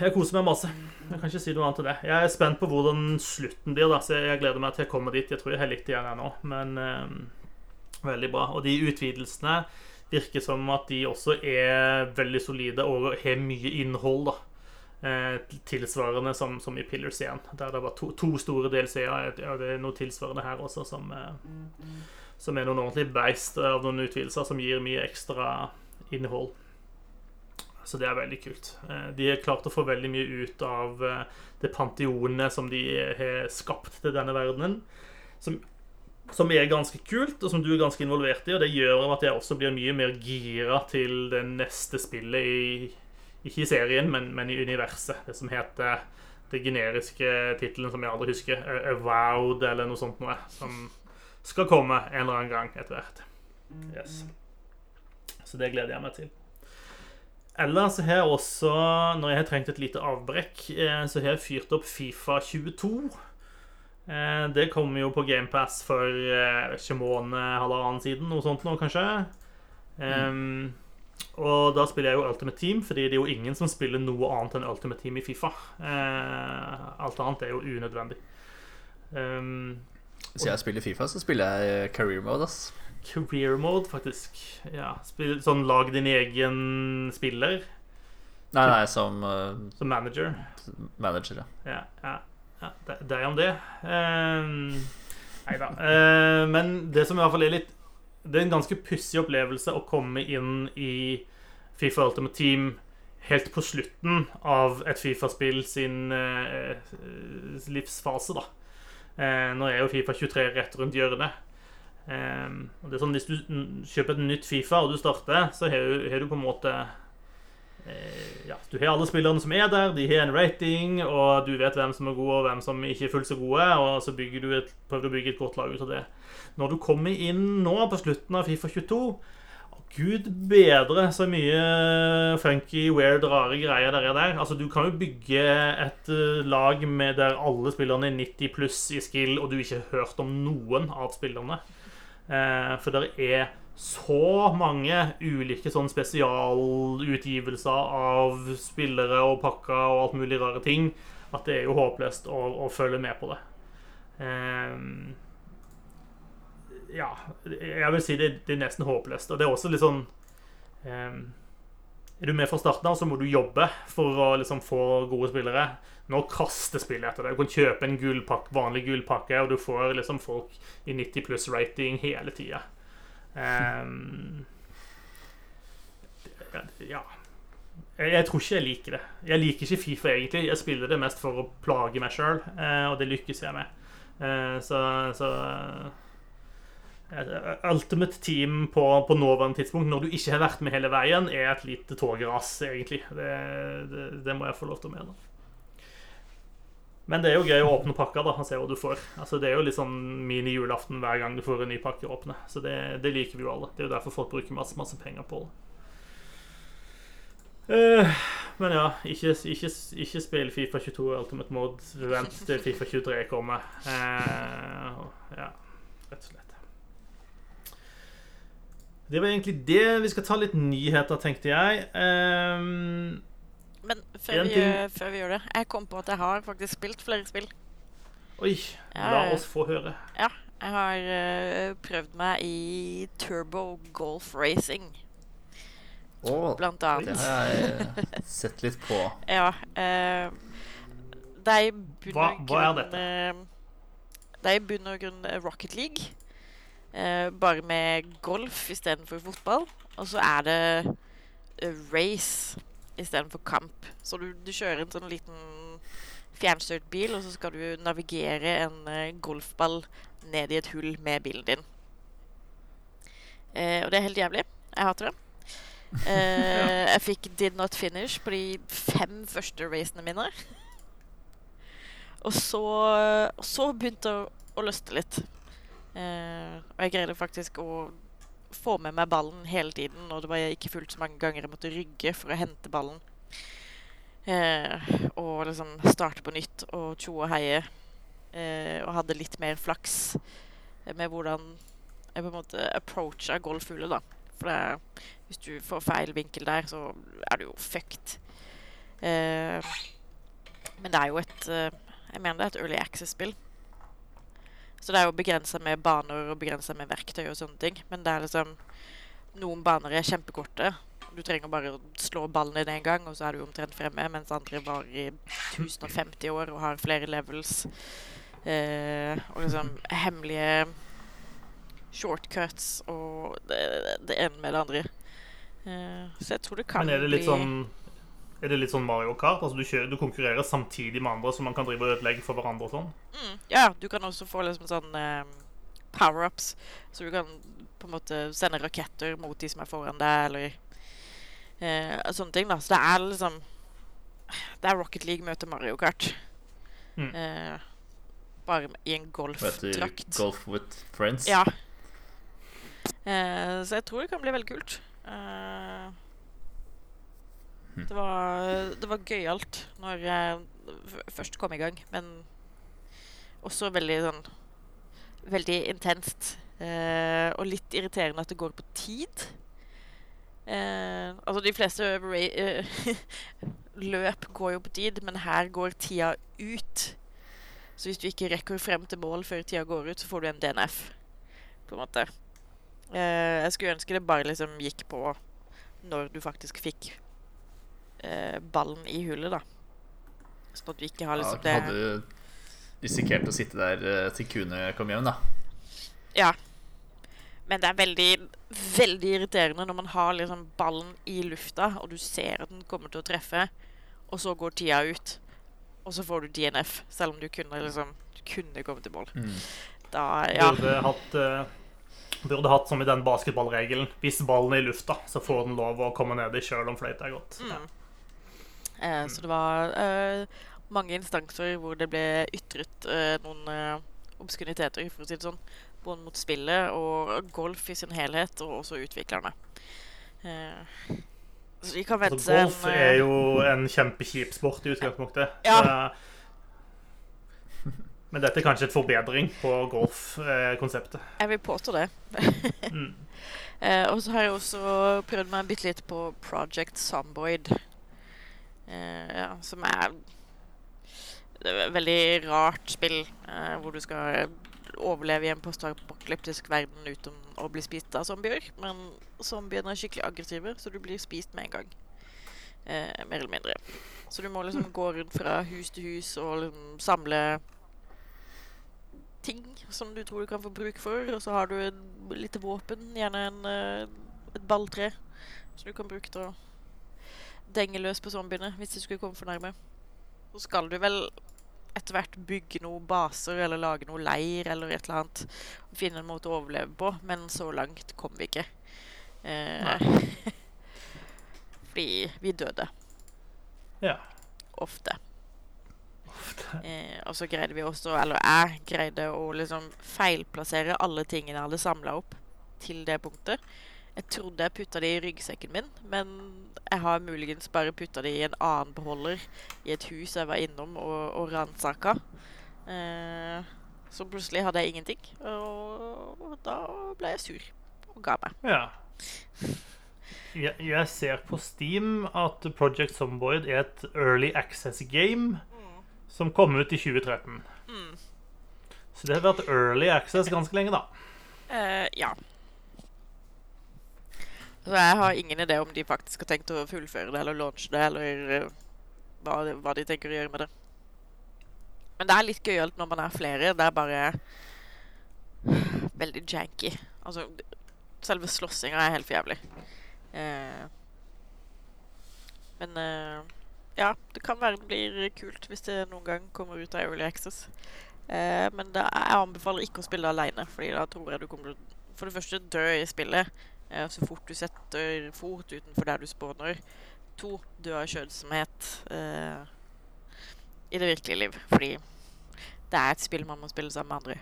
Jeg koser meg masse. Jeg kan ikke si noe annet til det. Jeg er spent på hvordan slutten blir, da, så jeg gleder meg til å komme dit. Jeg tror jeg har litt igjen ennå, men um, veldig bra. Og de utvidelsene virker som at de også er veldig solide og har mye innhold, da. Eh, tilsvarende som, som, i Pillars 1, der det var to, to store DLC-er. Ja, det er noe tilsvarende her også, som eh, som er noen ordentlig beist av noen utvidelser som gir mye ekstra innhold. Så det er veldig kult. Eh, de har klart å få veldig mye ut av eh, det panteonet som de har skapt til denne verdenen. Som, som, er ganske kult, og som du er ganske involvert i. Og det gjør at jeg også blir mye mer gira til det neste spillet i Ikke i serien, men, men i universet. Det som heter det generiske tittelen som jeg aldri husker. Avowed, eller noe sånt noe. Som skal komme en eller annen gang etter hvert. Yes. Så det gleder jeg meg til. Ellers har jeg også, når jeg har trengt et lite avbrekk, eh, så har jeg fyrt opp Fifa 22. Eh, det kommer jo på GamePass for eh, ikke måned, halvannen siden, noe sånt nå, kanskje. Mm. og da spiller jeg jo Ultimate Team, fordi det er jo ingen som spiller noe annet enn Ultimate Team i Fifa. alt annet er jo unødvendig. Um, hvis jeg spiller Fifa, så spiller jeg career mode. ass Career mode, faktisk. Ja, Spill, Sånn lag din egen spiller? Nei, nei, som uh, Som manager? Manager, ja. Ja, ja, ja det, er om det. Uh, nei da. Uh, men det som i hvert fall er litt Det er en ganske pussig opplevelse å komme inn i Fifa Ultimate Team helt på slutten av et Fifa-spill sin uh, livsfase, da. Eh, nå er jo Fifa 23 rett rundt hjørnet. Eh, og det er sånn, Hvis du kjøper et nytt Fifa og du starter, så har du, har du på en måte eh, ja, Du har alle spillerne som er der, de har en rating, og du vet hvem som er gode og hvem som ikke er fullt så gode, og så du et, prøver du å bygge et godt lag ut av det. Når du kommer inn nå på slutten av Fifa 22 Gud bedre så mye funky, weird, rare greier der er der. Altså, du kan jo bygge et uh, lag med der alle spillerne er 90 pluss i skill, og du ikke har hørt om noen av spillerne. Uh, for det er så mange ulike sånn spesialutgivelser av spillere og pakker og alt mulig rare ting at det er jo håpløst å, å følge med på det. Um, Ja, jeg vil si det, det er nesten håpløst. Og det er også litt sånn eh, Er du med fra starten av, så må du jobbe for å liksom få gode spillere. Nå kaster spillet etter deg. Du kan kjøpe en gullpakke, vanlig gullpakke, og du får liksom folk i 90 pluss rating hele tida. Um, ja jeg, tror ikke jeg liker det. Jeg liker ikke Fifa egentlig. Jeg spiller det mest for å plage meg sjøl, eh, og det lykkes jeg med. Eh, så, så Ultimate Team på, på nåværende tidspunkt, når du ikke har vært med hele veien, er et lite togras, egentlig. Det, det, det, må jeg få lov til å mene. Men det er jo gøy å åpne pakker da, og se hva du får. Altså, det er jo litt sånn mini-julaften hver gang du får en ny pakke å åpne. Så det, det, liker vi jo alle. Det er jo derfor folk bruker masse, masse penger på det. Uh, men ja, ikke, ikke, ikke spill Fifa 22 Ultimate Mode. Vent til Fifa 23 kommer. Uh, ja, rett og slett. Det var egentlig det. Vi skal ta litt nyheter, tenkte jeg. Um, Men før vi, før vi, gjør det Jeg kom på at jeg har faktisk spilt flere spill. Oi. La oss få høre. Ja. Jeg har uh, prøvd meg i Turbo Golf Racing. Oh, Blant annet. Det har jeg sett litt på. ja. Uh, det er i bunn og grunn Hva, hva er dette? Det er i bunn og grunn Rocket League. Uh, bare med golf istedenfor fotball. Og så er det uh, race istedenfor kamp. Så du, du, kjører en sånn liten fjernstyrt bil, og så skal du navigere en uh, golfball ned i et hull med bilen din. og det er helt jævlig. Jeg hater det. jeg fikk did not finish på de fem første racene mine. og så, og så begynte å, å løste litt. Uh, og jeg greide faktisk å få med meg ballen hele tiden, og det var jeg ikke fullt så mange ganger jeg måtte rygge for å hente ballen. Eh, og liksom starte på nytt og tjo og heie. Eh, og hadde litt mer flaks med hvordan jeg på en måte approacha golfhullet, da. For det, hvis du får feil vinkel der, så er du jo fucked. men det er jo et Jeg mener det er et Early Access-spill. Så det er jo begrensa med baner og begrensa med verktøy og sånne ting. Men det er liksom Noen baner er kjempekorte. Du trenger bare å slå ballen din én gang, og så er du omtrent fremme. Mens andre varer i 1050 år og har flere levels. Eh, og liksom hemmelige shortcuts og det, det ene med det andre. Eh, så jeg tror det kan bli Men er det litt sånn er det litt sånn Mario Kart? Altså du, kjører, du, konkurrerer samtidig med andre, så man kan drive og ødelegge for hverandre og sånn? Mm, ja, du kan også få liksom sånn um, power-ups. Så du kan på en måte sende raketter mot de som er foran deg, eller uh, sånne ting. da Så det er liksom Det er Rocket League møter Mario Kart. Mm. Uh, bare i en golfdrakt. Golf with friends? Ja. Uh, så jeg tror det kan bli veldig kult. Uh, det var, det var gøyalt når jeg først kom i gang, men også veldig sånn Veldig intenst. Eh, og litt irriterende at det går på tid. Eh, altså, de fleste eh, løp går jo på tid, men her går tida ut. Så hvis du ikke rekker frem til mål før tida går ut, så får du en DNF. På en måte. Eh, jeg skulle ønske det bare liksom gikk på når du faktisk fikk eh, ballen i hullet, da. Sånn at du ikke har liksom ja, Hadde du risikert å sitte der uh, til kuene kom hjem, da. Ja. Men det er veldig, veldig irriterende når man har liksom ballen i lufta, og du ser at den kommer til å treffe, og så går tida ut, og så får du DNF, selv om du kunne liksom Du kunne komme til mål. Mm. Da, ja. Burde hatt uh burde hatt som i den basketballregelen. Hvis ballen er i lufta, så får den lov å komme ned i sjøl om fløyta er gått. Mm. Ja. Eh, så det var eh, mange instanser hvor det ble ytret eh, noen obskuniteter, for å si det sånn. Både mot spillet og golf i sin helhet, og også utviklerne. Eh, så vi kan vente altså, Golf en, er jo en kjempekjip sport i utgangspunktet. Ja. men dette er kanskje et forbedring på golfkonseptet. Jeg vil påstå det. mm. og så har jeg også prøvd meg bitte litt på Project Zomboid. Eh, ja, som er et veldig rart spill, eh, hvor du skal overleve i en postapokalyptisk verden uten å bli spist av zombier. Men zombiene er skikkelig aggressive, så du blir spist med en gang. Eh, mer eller mindre. Så du må liksom gå rundt fra hus til hus og liksom samle ting som du tror du kan få bruk for. Og så har du et lite våpen, gjerne en, eh, et balltre, som du kan bruke til å denge løs på zombiene hvis de skulle komme for nærme. Så skal du vel etter hvert bygge noen baser eller lage noe leir eller et eller annet. Og finne en måte å overleve på, men så langt kom vi ikke. Eh, fordi vi døde. Ja. Ofte. Eh, og så greide vi også, eller jeg greide å liksom feilplassere alle tingene jeg hadde samla opp til det punktet. Jeg trodde jeg putta det i ryggsekken min, men jeg har muligens bare putta det i en annen beholder i et hus jeg var innom og, og ransaka. Eh, så plutselig hadde jeg ingenting, og, da ble jeg sur og ga meg. ja. Jeg, jeg ser på Steam at Project Zomboid er et early access game som kom ut i 2013. Mm. Så det har vært early access ganske lenge, da. Eh, ja. Så jeg har ingen idé om de faktisk har tenkt å fullføre det eller launche det, eller eh, hva, hva de tenker å gjøre med det. Men det er litt gøyalt når man er flere. Det er bare veldig janky. Altså, selve slåssinga er helt for jævlig. Eh, men eh, ja, det kan være det blir kult hvis det noen gang kommer ut av Early Access. Eh, men det, jeg anbefaler ikke å spille alene, Fordi da tror jeg du kommer til å for det første dø i spillet så fort du setter fot utenfor der du spawner. To, du har kjødsomhet eh, i det virkelige liv. Fordi det er et spill man må spille sammen med andre.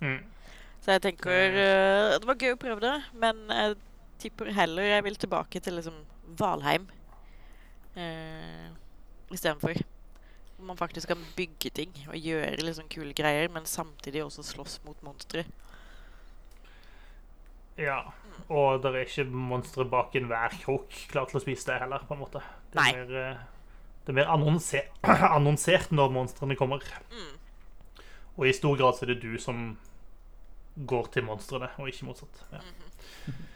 Mm. Så jeg tenker eh, Det var gøy å prøve det, men jeg tipper heller jeg vil tilbake til liksom Valheim eh, istedenfor. Hvor man faktisk kan bygge ting og gjøre liksom kule greier, men samtidig også slåss mot monstre. Ja. Og det er ikke monstre bak enhver krok klar til å spise det heller, på en måte. Det Nei. er mer, eh, det er mer annonser annonsert når monstrene kommer. Mm. Og i stor grad så er det du som går til monstrene, og ikke motsatt. Ja. Mhm.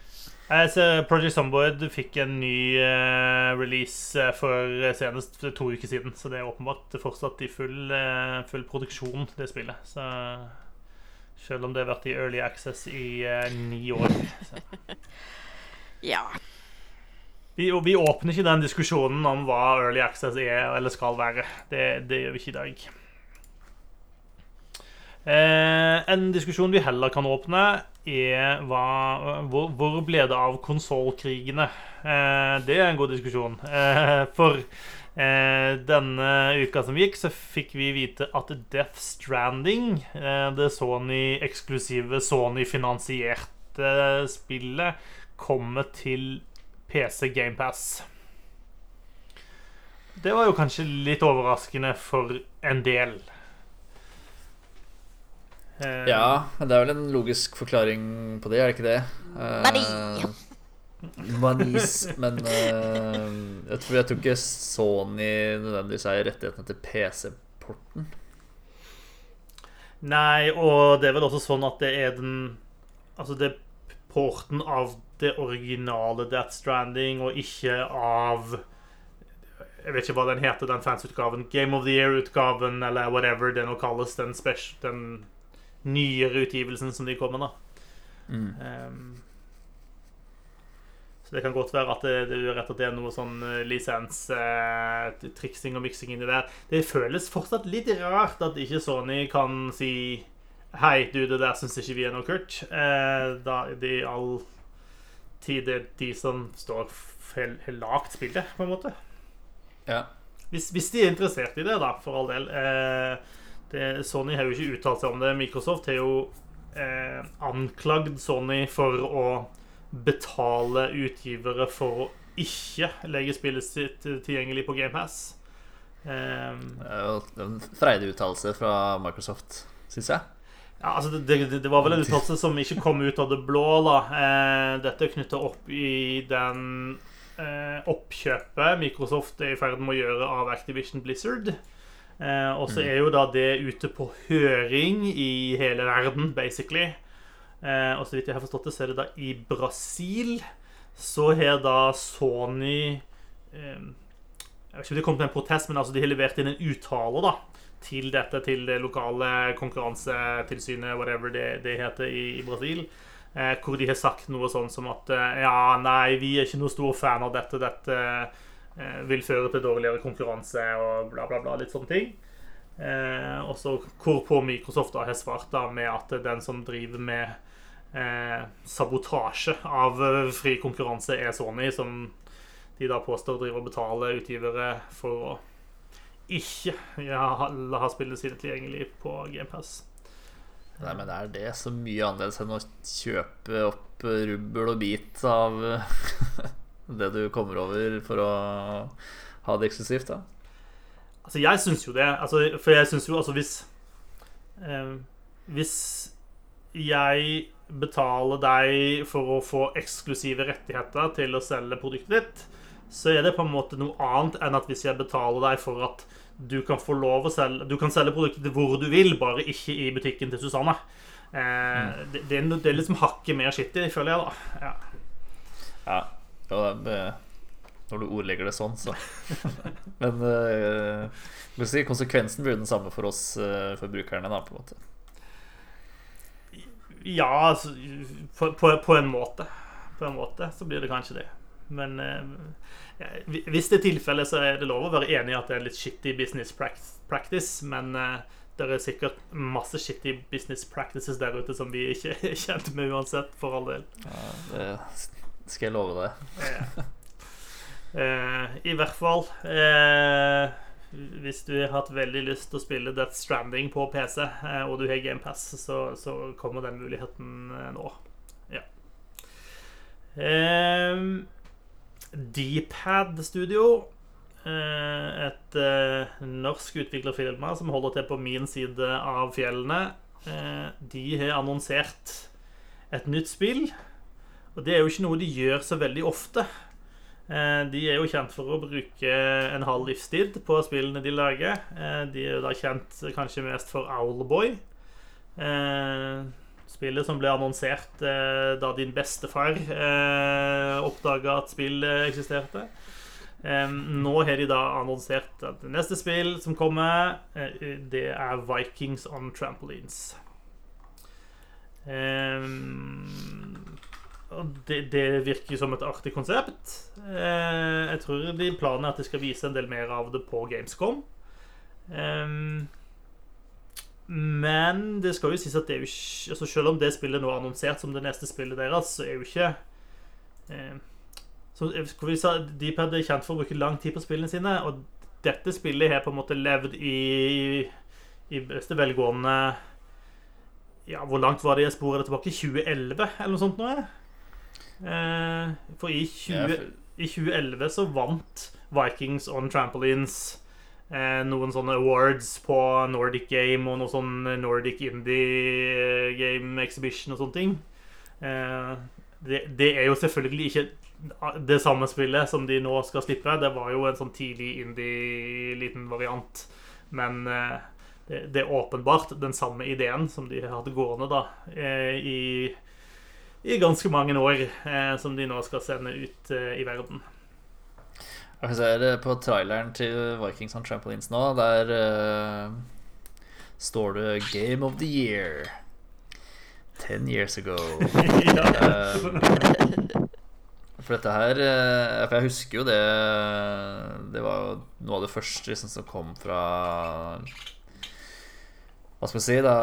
Jeg ser Project Zomboid fikk en ny uh, release eh, for senest for to uker siden, så det er åpenbart fortsatt i full, uh, full produksjon, det spillet. Så selv om det har vært i early access i eh, ni år. Så. Ja. Vi, vi åpner ikke den diskusjonen om hva early access er eller skal være. Det, det gjør vi ikke i dag. Eh, en diskusjon vi heller kan åpne, er hva, hvor, hvor ble det av konsollkrigene? Eh, det er en god diskusjon. Eh, for eh, denne uka som gikk, så fikk vi vite at Death Stranding, eh, det Sony-eksklusive, Sony-finansierte spillet, kommer til PC GamePass. Det var jo kanskje litt overraskende for en del. Eh, Ja, men det er vel en logisk forklaring på det, er det ikke det? Mani. Manis, men uh, jeg, tror, jeg tror ikke Sony nødvendigvis eier rettighetene til PC-porten. Nei, og det er vel også sånn at det er den Altså, det er porten av det originale Death Stranding, og ikke av Jeg vet ikke hva den heter, den fansutgaven. Game of the Year-utgaven, eller whatever det nå kalles. Den, den nyere utgivelsen som de kommer med, da. Mm. Ehm, så det kan godt være at det, det, rett det er noe sånn lisens-triksing eh, triksing og miksing inni der. Det føles fortsatt litt rart at ikke Sony kan si Hei, du, det der syns ikke vi er noe kult. Eh, da de all tid er de som står har lagd spillet, på en måte. Ja. Hvis, hvis de er interessert i det, da, for all del. Eh, det, Sony har jo ikke uttalt seg om det. Microsoft har jo eh, anklagd Sony for å betale utgivere for å ikke legge spillet sitt tilgjengelig på GamePass. Um, er en freidig uttalelse fra Microsoft, syns jeg. ja, altså det, det, det var vel en uttalelse som ikke kom ut av det blå. da. Eh, dette er knytta opp i den eh, oppkjøpet Microsoft er i ferd med å gjøre av Activision Blizzard. Eh, og så er jo da det ute på høring i hele verden, basically. Eh, og så vidt jeg har forstått det, så er det da i Brasil så har da Sony eh, Jeg vet ikke om det kom til en protest, men altså de har levert inn en uttale da til dette, til det lokale konkurransetilsynet, whatever det, det heter i, i Brasil. Eh, hvor de har sagt noe sånn som at eh, ja, nei, vi er ikke noe stor fan av dette. Dette eh, vil føre til dårligere konkurranse og bla, bla, bla. Litt sånne ting. Eh, og så hvorpå Microsoft da har svart da med at den som driver med eh, sabotasje av eh, fri konkurranse, er Sony, som de da påstår driver og betaler utgivere for å ikke ja, ha spillet sine tilgjengelig på GamePass. Nei, men er det så mye annerledes enn å kjøpe opp rubbel og bit av det du kommer over for å ha det eksklusivt, da? Altså, jeg syns jo det. Altså, for jeg syns jo altså hvis eh, Hvis jeg betaler deg for å få eksklusive rettigheter til å selge produktet ditt, så er det på en måte noe annet enn at hvis jeg betaler deg for at du kan få lov å selge Du kan selge produktet hvor du vil, bare ikke i butikken til Susanne. Eh, det, det, er, det er liksom hakket mer skittig, føler jeg, da. Ja. Ja. ja det, når du ordlegger det sånn, så Men øh, konsekvensen blir den samme for oss uh, forbrukerne, da, på en måte. Ja, altså, på, på, på, en måte. På en måte så blir det kanskje det. Men eh, hvis det er tilfellet, så er det lov å være enig i at det er litt shitty business practice. Men eh, det er sikkert masse shitty business practices der ute som vi ikke er kjent med uansett, for all del. Ja, det skal jeg love deg. eh, I hvert fall hvis du har hatt veldig lyst til å spille Death Stranding på PC, og du har GamePass, så, så kommer den muligheten nå. Ja. Eh, Dpad Studio. Et norsk utviklerfirma som holder til på min side av fjellene. De har annonsert et nytt spill. Og det er jo ikke noe de gjør så veldig ofte. De er jo kjent for å bruke en halv livstid på spillene de lager. De er jo da kjent kanskje mest for Owlboy. Spillet som ble annonsert eh, da din bestefar eh, oppdaga at spill eksisterte. Eh, nå har de da annonsert at det neste spill som kommer, eh, det er Vikings on Trampolines. Det, det, virker som et artig konsept. Eh, jeg tror de planen er at de skal vise en del mer av det på Gamescom. Eh, men det skal jo sies at det er jo ikke altså Selv om det spillet nå er annonsert som det neste spillet deres, så er jo ikke eh, si, Deepad er kjent for å bruke lang tid på spillene sine, og dette spillet har på en måte levd i i beste velgående Ja, hvor langt var det i sporet tilbake? 2011, eller noe sånt nå? Eh, for i, 20, i 2011 så vant Vikings on Trampolines eh, noen sånne awards på Nordic Game og noe sånn Nordic Indie Game Exhibition og sånne ting. Eh, det, det, er jo selvfølgelig ikke det samme spillet som de nå skal slippe. Det var jo en sånn tidlig indie-liten variant. Men eh, det, det, er åpenbart den samme ideen som de hadde gående da eh, i, i ganske mange år, eh, som de nå skal sende ut eh, i verden. Jeg ser på traileren til Vikings on Trampolines nå. Der uh, står det 'Game of the Year'. Ten years ago. um, for dette her For jeg husker jo det Det var jo noe av det første liksom, som kom fra Hva skal vi si, da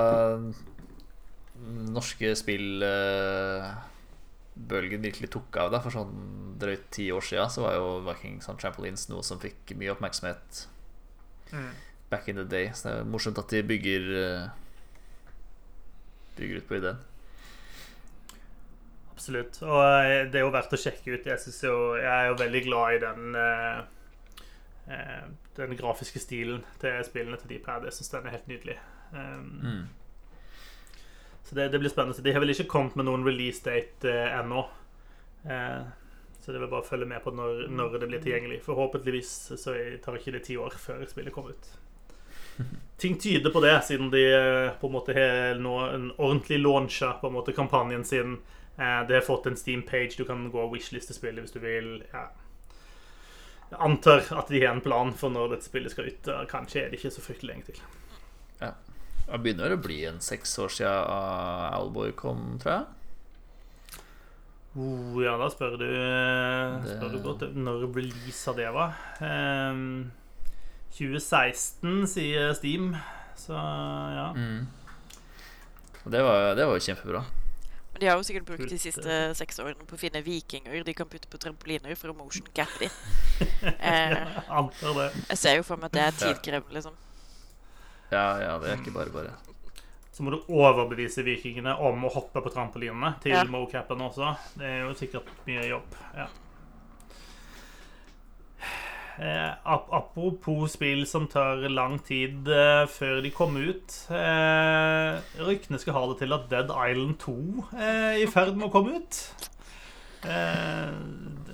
Norske spill bølgen virkelig tok av. Da. For sånn drøyt ti år siden så var jo Vikings on Trampolines noe som fikk mye oppmerksomhet mm. back in the day. Så det er morsomt at de bygger eh, Bygger ut på ideen. Absolutt. Og eh, det er jo verdt å sjekke ut. Jeg, jo, jeg er jo veldig glad i den uh, Den grafiske stilen til spillene til Deepad. Jeg syns den er helt nydelig. Um, mm. Så det, det, blir spennende. De har vel ikke kommet med noen release date eh, ennå. Eh, så det vil bare følge med på når, når, det blir tilgjengelig. Forhåpentligvis så tar ikke det ti år før spillet kommer ut. ting tyder på det, siden de eh, på en måte har nå en ordentlig launcha på en måte kampanjen sin. Eh, De har fått en Steam-page du kan gå og wishliste spillet hvis du vil. Ja. Jeg antar at de har en plan for når dette spillet skal ut. Kanskje er det ikke så fryktelig lenge til. Det begynner å bli en seks år siden Owlboy kom, tror jeg. Oh, ja, da spør du, spør Det- du godt når release av det var. Um, 2016, sier Steam. Så ja. Mm. Det var, det var jo kjempebra. Men de har jo sikkert brukt de siste seks årene på å finne vikinger de kan putte på trampoliner for å motion cappe de. Eh, jeg ser jo for meg at det er tidkrevende, liksom. Ja, ja, det er ikke bare bare. Så må du overbevise vikingene om å hoppe på trampolinene til Ja. mocapen også. Det er jo sikkert mye jobb. Ja. Eh, ap apropos spill som tar lang tid eh, før de kommer ut. Eh, ryktene skal ha det til at Dead Island 2 er i ferd med å komme ut. Eh,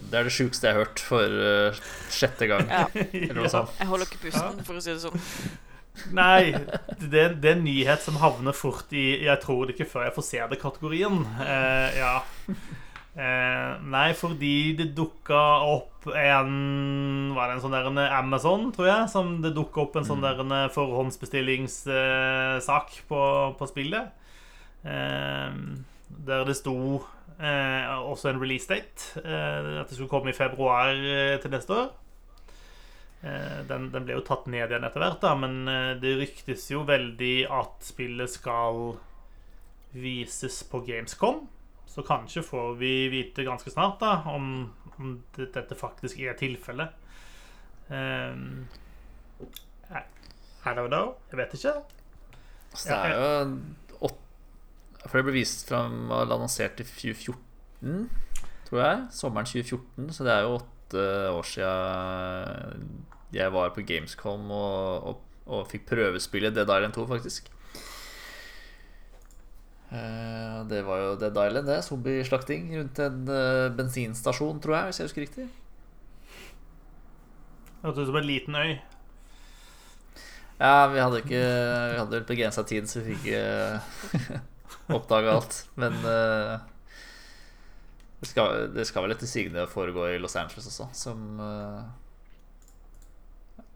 Det er det sjukeste jeg har hørt for eh, sjette gang. Ja. Eller noe sånt. Jeg holder ikke pusten, for å si det sånn. Nei, det, det er en nyhet som havner fort i 'jeg tror det ikke før jeg får se det'-kategorien. Eh, ja. Eh, nei, fordi det dukka opp en Var det en sånn der en Amazon, tror jeg? Som det dukka opp en sånn der en forhåndsbestillingssak på, på spillet. Eh, der det sto eh, også en release date. Eh, at det skulle komme i februar til neste år. Eh, Den, den ble jo tatt ned igjen etter hvert, da, men eh, det ryktes jo veldig at spillet skal vises på Gamescom. Så kanskje får vi vite ganske snart da om, om dette faktisk er tilfellet. Um, I, don't know. Jeg vet ikke. Så det er jo åt... For det ble vist fram og annonsert i 2014, tror jeg. Sommeren 2014. Så det er jo åtte år siden jeg var på Gamescom og, og, og fikk prøvespille Dead Island 2, faktisk. Uh, Det var jo Dead Island, det. Zombieslakting rundt en uh, bensinstasjon, tror jeg, hvis jeg husker riktig. Hørtes ut som en liten øy. Ja, vi hadde ikke Vi hadde vel begrensa tid, så vi fikk ikke oppdaga alt. Men uh, det, skal, det skal vel etter sigende foregå i Los Angeles også, som eh,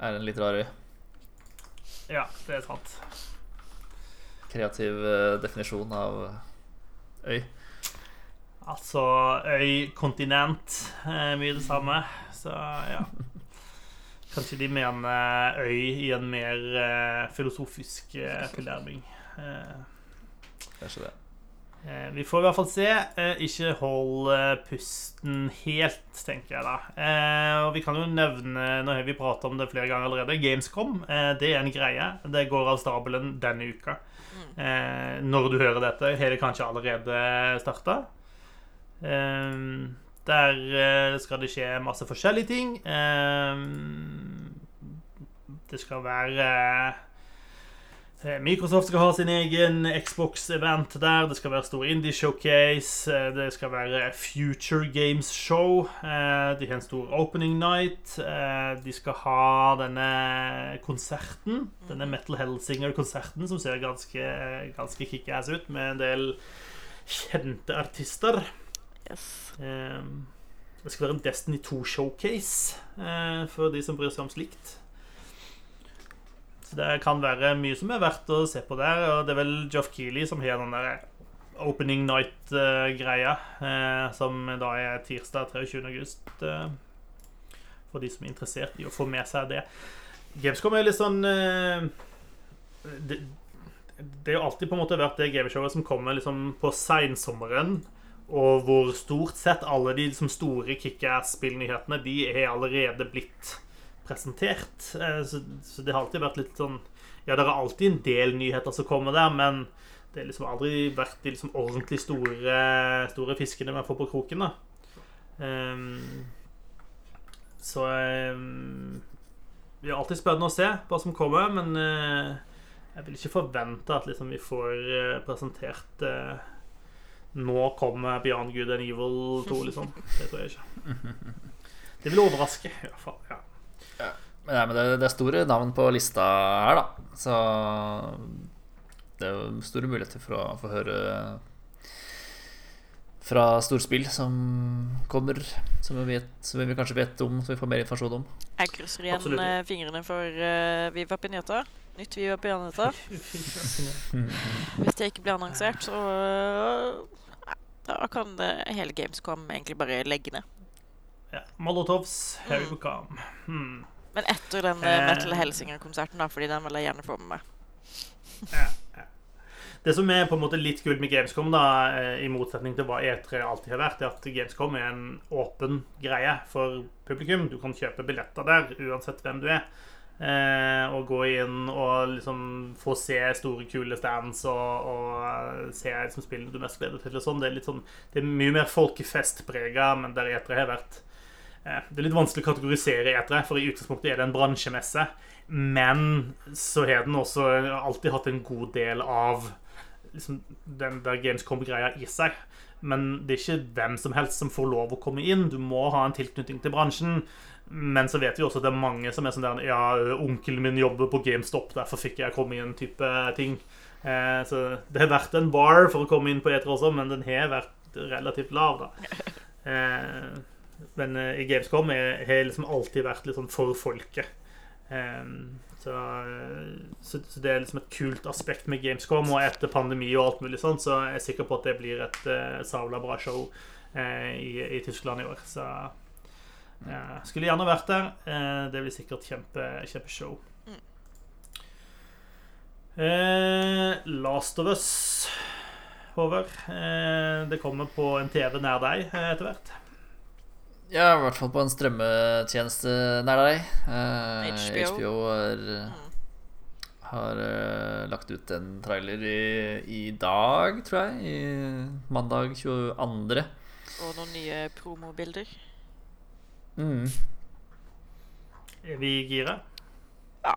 er en litt rar øy. Ja, det er sant. Kreativ eh, definisjon av øy. Altså øy, kontinent, er mye det samme. Så ja. Kanskje de mener øy i en mer eh, filosofisk eh, tilnærming. Eh, Kanskje det. Eh, Vi får i hvert fall se. Eh, Ikke hold eh, pusten helt, tenker jeg da. Og vi kan jo nevne, nå har vi pratet om det flere ganger allerede, Gamescom. Det er en greie. Det går av stabelen denne uka. Når du hører dette, har det kanskje allerede starta. Der skal det skje masse forskjellige ting. Det skal være Microsoft skal ha sin egen Xbox-event der. Det skal være stor indie-showcase. eh, Det skal være Future Games Show. eh, De har en stor opening night. eh, De skal ha denne konserten. Denne Metal Hellsinger-konserten som ser ganske, ganske kickass ut, med en del kjente artister. Yes. Eh, Det skal være en Destiny 2-showcase eh, for de som bryr seg om slikt. Det kan være mye som er verdt å se på der. Og det er vel Joff Keeley som har den der Opening Night-greia, eh, som da er tirsdag 23. august. Eh, for de som er interessert i å få med seg det. Gamescom er litt sånn eh, det, det har jo alltid på en måte vært det gameshowet som kommer liksom på seinsommeren, og hvor stort sett alle de liksom store kickass-spillnyhetene De er allerede blitt presentert. Eh, Så, så det har alltid vært litt sånn Ja, det er alltid en del nyheter som kommer der, men det har liksom aldri vært de liksom ordentlig store, store fiskene vi får på kroken. da Um, Så um, Det er alltid spennende å se hva som kommer, men uh, jeg vil ikke forvente at liksom vi får uh, presentert uh, Nå kommer Beyond Good and Evil 2, liksom. Det tror jeg ikke. Det vil overraske, i hvert fall. Ja. Men, nei, men det, det er store navn på lista her, da. Så det er jo store muligheter for å få høre fra storspill som kommer, som vi, vet, som vi kanskje vet om, som vi får mer informasjon om. Jeg krysser igjen Absolutt. eh, fingrene for uh, Viva Pinata. Nytt Viva Pinata. Hvis det ikke blir annonsert, så uh, Da kan det hele Gamescom egentlig bare legge ned. Ja. Molotovs, here we come. Hmm. Men etter den eh, Eh. Metal Helsinger-konserten, da, fordi den vil jeg gjerne få med meg. Ja, ja. Det som er på en måte litt kult med Gamescom, da, eh, i motsetning til hva E3 alltid har vært, er at Gamescom er en åpen greie for publikum. Du kan kjøpe billetter der uansett hvem du er. Eh, og gå inn og liksom få se store, kule stands og, og eh, se liksom, spillene du mest gleder deg til. Og sånn. Det, er litt sånn, det er mye mer folkefestprega, men der E3 har vært Det er litt vanskelig å kategorisere E3, for i utgangspunktet er det en bransjemesse. Men så har den også alltid hatt en god del av liksom, den der Gamescom-greia i seg. Men det er ikke hvem som helst som får lov å komme inn. Du må ha en tilknytning til bransjen. Men så vet vi også at det er mange som er sånn der Ja, onkelen min jobber på GameStop, derfor fikk jeg komme inn, type ting. Eh, så det har vært en bar for å komme inn på E3 også, men den har vært relativt lav, da. Eh, men eh, i Gamescom har har liksom alltid vært litt sånn for folket. Eh, så, så, det er liksom et kult aspekt med Gamescom, og etter pandemi og alt mulig sånn, så er jeg sikker på at det blir et uh, savla bra show uh, i, i Tyskland i år. Så uh, skulle gjerne vært der. Uh, det blir sikkert kjempe, kjempeshow. Eh, Last of Us, Håvard. Eh, det kommer på en TV nær deg eh, etter hvert. Ja, i hvert fall på en strømmetjeneste nær deg. Uh, HBO. HBO har, Mm. har uh, lagt ut en trailer i, i dag, tror jeg. I mandag 22. Og noen nye promobilder. Mm. Er vi gira? Ja.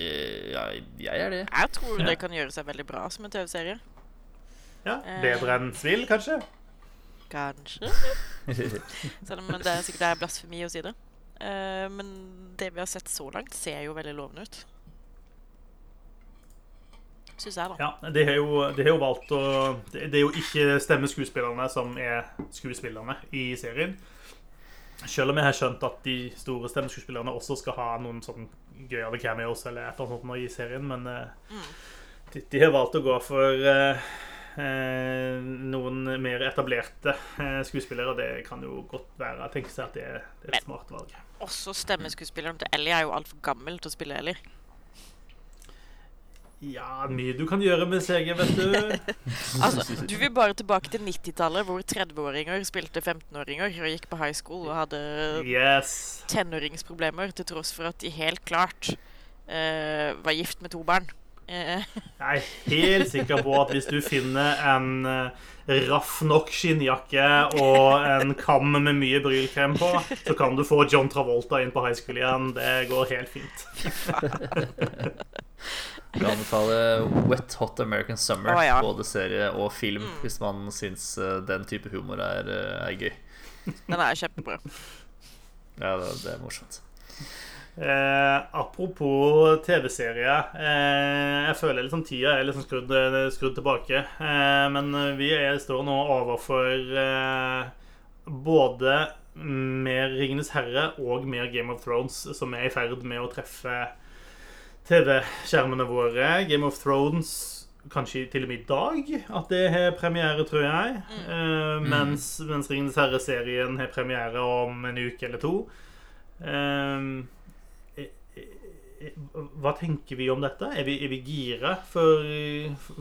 Eh, ja, jeg er det. Jeg tror Ja. det kan gjøre seg veldig bra som en TV-serie. Ja, Eh. Bedre enn Svill, kanskje? Kanskje. Selv om det er sikkert det er blasfemi å si det. Uh, men det vi har sett så langt, ser jo veldig lovende ut. Syns jeg, da. Ja, de har jo, de har jo valgt å Det det er jo ikke stemmeskuespillerne som er skuespillerne i serien. Selv om jeg har skjønt at de store stemmeskuespillerne også skal ha noen sånn gøyale cameos eller et eller annet sånt i serien, men uh, Mm. de, de har valgt å gå for eh, noen mer etablerte eh, skuespillere, det kan jo godt være tenke seg at det er, et Men, smart valg. Også stemmeskuespilleren til Ellie er jo altfor gammel til å spille Ellie. Ja, mye du kan gjøre med CG, vet du. Altså, Du vil bare tilbake til 90-tallet, hvor 30-åringer spilte 15-åringer og gikk på high school og hadde Yes. tenåringsproblemer, til tross for at de helt klart eh, var gift med to barn. Eh, Jeg er helt sikker på at hvis du finner en eh, raff nok skinnjakke og en kam med mye brylkrem på, så kan du få John Travolta inn på high school igjen. Det går helt fint. Jeg anbefaler Wet Hot American Summer, oh, ja. både serie og film, Mm. hvis man syns eh, den type humor er, er gøy. den er kjempebra. Ja, det, det er morsomt. Eh, apropos TV-serie. Eh, jeg føler liksom tida er liksom skrudd, skrudd tilbake. Eh, men vi er, står nå overfor eh, både mer Ringenes herre og mer Game of Thrones, som er i ferd med å treffe TV-skjermene våre. Game of Thrones kanskje til og med i dag at det har premiere, tror jeg. Eh, mens, mens Ringenes herre-serien har premiere om en uke eller to. Eh, hva tenker vi om dette? Er vi, er vi gira for,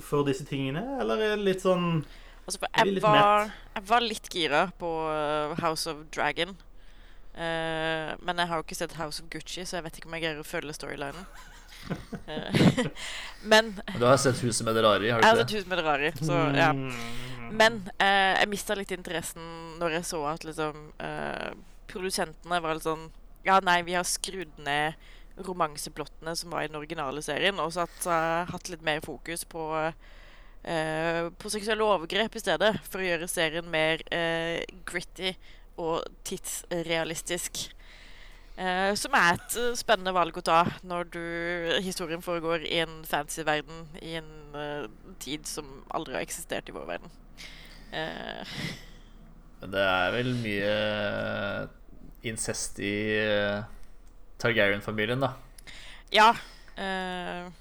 for disse tingene, eller er det litt sånn Altså, for Jeg litt var, jeg var litt gira på uh, House of Dragon. Uh, men jeg har jo ikke sett House of Gucci, så jeg vet ikke om jeg greier å følge storylinen. Eh, men du har sett Huset med det rare i, har jeg har du sett ikke det? Hus med Derari, så ja. Mm. Men eh, jeg mista litt interessen når jeg så at liksom eh, Produsentene var litt sånn Ja, nei, vi har skrudd ned romanseplottene som var i den originale serien, og så uh, hatt litt mer fokus på uh, på seksuelle overgrep i stedet, for å gjøre serien mer uh, gritty og tidsrealistisk. Som er et spennende valg å ta når du, historien foregår i en fancy verden i en tid som aldri har eksistert i vår verden. Det er vel mye incest i Targaryen-familien, da. ja. eh,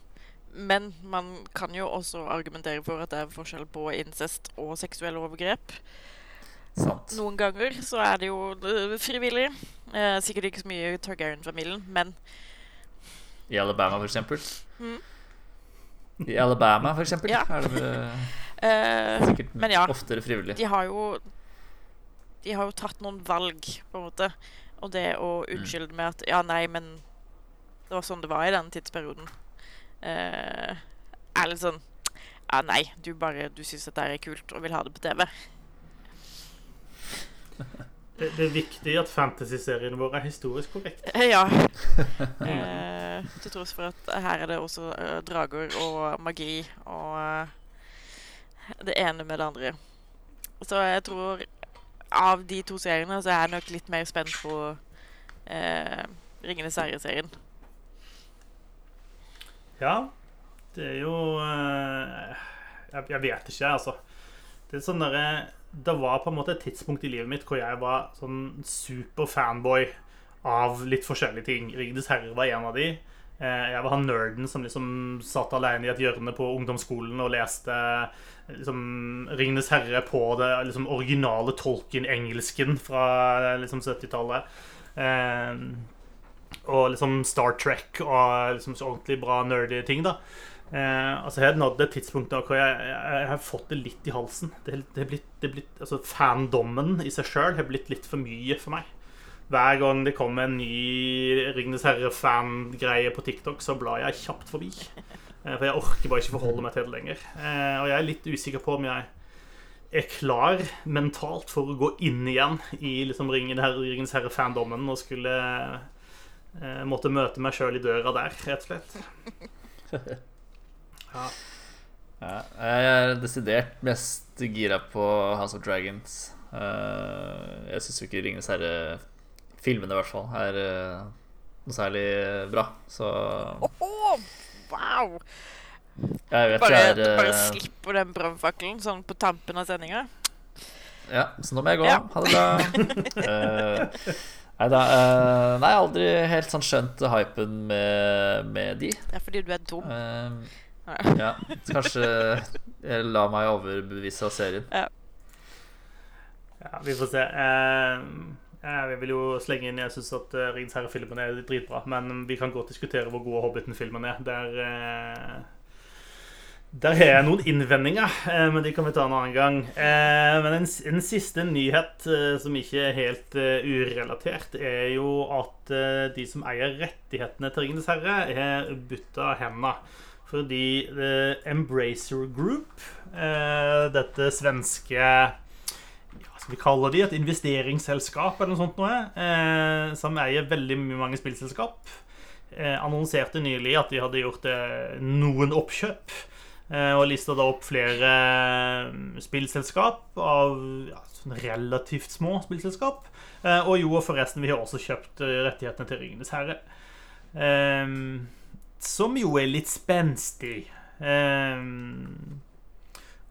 men man kan jo også argumentere for at det er forskjell på incest og seksuelle overgrep. Sant. Noen ganger så er det jo eh, frivillig. Eh, sikkert ikke så mye i Targaryen-familien, men I Alabama, for eksempel. Mm. I Alabama, for eksempel, Ja. er det eh, sikkert Men ja. oftere frivillig. de har jo De har jo tatt noen valg, på en måte. Og det å Mm. unnskylde med at Ja, nei, men det var sånn det var i den tidsperioden. Uh, er litt sånn Ja, nei, du bare Du syns dette er kult og vil ha det på TV. Det, det er viktig at fantasy-seriene våre er historisk korrekte. Eh, ja. Eh, til tross for at her er det også eh, drager og magi og eh, det ene med det andre. Så jeg tror av de to seriene så er jeg nok litt mer spent på eh, Ringenes herre-serien. Ja, det er jo eh, jeg, jeg vet ikke, altså. Det er sånn derre Det var på en måte et tidspunkt i livet mitt hvor jeg var sånn superfanboy av litt forskjellige ting. Ringenes herre var en av de. Eh, Jeg var han nerden som liksom satt alene i et hjørne på ungdomsskolen og leste liksom Ringenes herre på det liksom originale Tolkien-engelsken fra liksom 70-tallet. Eh, og liksom Star Trek og liksom så ordentlig bra nerdy ting, da. Eh, altså Jeg har nådd et tidspunkt da hvor jeg, jeg, jeg har fått det litt i halsen. Det, det blitt, det blitt, altså Fandommen i seg sjøl har blitt litt for mye for meg. Hver gang det kommer en ny Ringnes herre-fangreie på TikTok, så blar jeg kjapt forbi. Eh, for jeg orker bare ikke forholde meg til det lenger. Eh, og jeg er litt usikker på om jeg er klar mentalt for å gå inn igjen i liksom Ringens herre-fandommen og skulle eh, måtte møte meg sjøl i døra der, rett og slett. Ja. Ja, jeg er desidert mest gira på House of Dragons. Eh, jeg syns jo ikke Ringenes herre-filmene, i hvert fall, er uh, noe særlig bra. Så oh, Wow! jeg vet Bare, jeg er bare eh, slipper den brannfakkelen sånn på tampen av sendinga. Ja, så nå må jeg gå. Ja. Ha det bra. Eh, nei da. eh, nei, jeg har aldri helt sånn skjønt hypen med, med de. Det er fordi du er dum. Uh, ja, så kanskje jeg la meg overbevise av serien. Ja, vi får se. Eh, jeg vil jo slenge inn Jeg syns at uh, Ringens herre-filmen er dritbra, men vi kan godt diskutere hvor gode Hobbiten-filmen er. Der, eh, der har jeg noen innvendinger, eh, men de kan vi ta en annen gang. Eh, men en, en siste nyhet eh, som ikke er helt eh, urelatert, er jo at eh, de som eier rettighetene til Ringenes herre, har bytta hender. Fordi eh, Embracer Group, eh, dette svenske vi kalle de et investeringsselskap eller noe sånt noe, eh, som eier veldig mange spillselskap, eh, annonserte nylig at de hadde gjort eh, noen oppkjøp. Eh, og lista da opp flere eh, spillselskap av ja, sånn relativt små spillselskap. Eh, og jo, forresten, vi har også kjøpt rettighetene til Ringenes herre. Som jo er litt spenstig. Eh,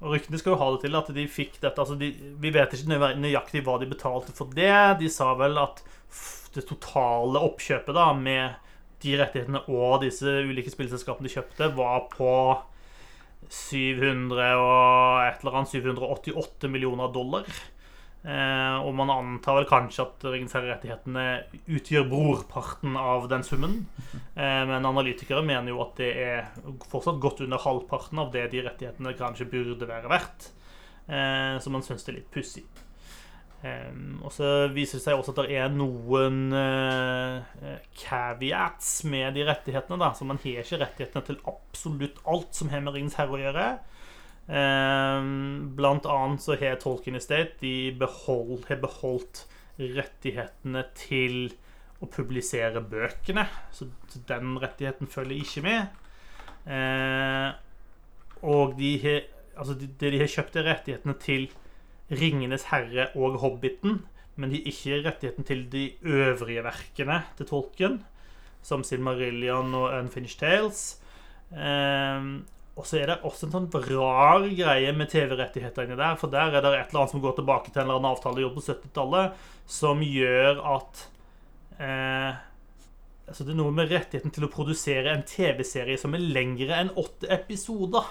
og ryktene skal jo ha det til at de fikk dette altså de, Vi vet ikke nøyaktig hva de betalte for det. De sa vel at det totale oppkjøpet da med de rettighetene og disse ulike spillselskapene de kjøpte, var på 700 og et eller annet 788 millioner dollar. Eh, og man antar vel kanskje at Ringens herre-rettighetene utgjør brorparten av den summen. Eh, men analytikere mener jo at det er fortsatt godt under halvparten av det de rettighetene kanskje burde være verdt. Eh, så man syns det er litt pussig. Og så viser det seg også at det er noen caveats med de rettighetene. da, Så man har ikke rettighetene til absolutt alt som har med Ringens herre å gjøre. Eh, blant annet så har Tolkien Estate de behold, har beholdt rettighetene til å publisere bøkene. Så den rettigheten følger ikke med. Eh, og de har, altså de, de har kjøpt rettighetene til Ringenes herre og Hobbiten, men de har ikke rettigheten til de øvrige verkene til Tolkien, som Silmarillion og Unfinished Tales. Eh, og så er det også en sånn rar greie med TV-rettighetene der. For der er det et eller annet som går tilbake til en eller annen avtale gjort på 70-tallet, som gjør at eh, altså Det er noe med rettigheten til å produsere en TV-serie som er lengre enn åtte episoder.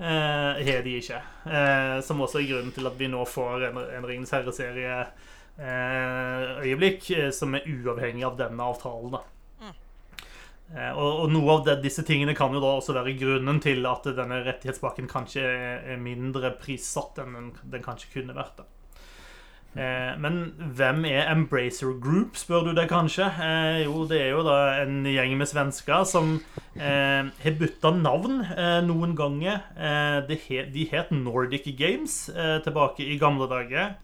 Eh, har de ikke. Eh, som også er grunnen til at vi nå får en, en Ringenes herre-serie eh, øyeblikk eh, som er uavhengig av denne avtalen. da og, og, noe av det, disse tingene kan jo da også være grunnen til at denne rettighetspakken kanskje er, mindre prissatt enn den, den kanskje kunne vært. da. Eh, men hvem er Embracer Group, spør du deg kanskje? Eh, jo, det er jo da en gjeng med svensker som eh, har bytta navn eh, noen ganger. Eh, he, de het Nordic Games tilbake i gamle dager.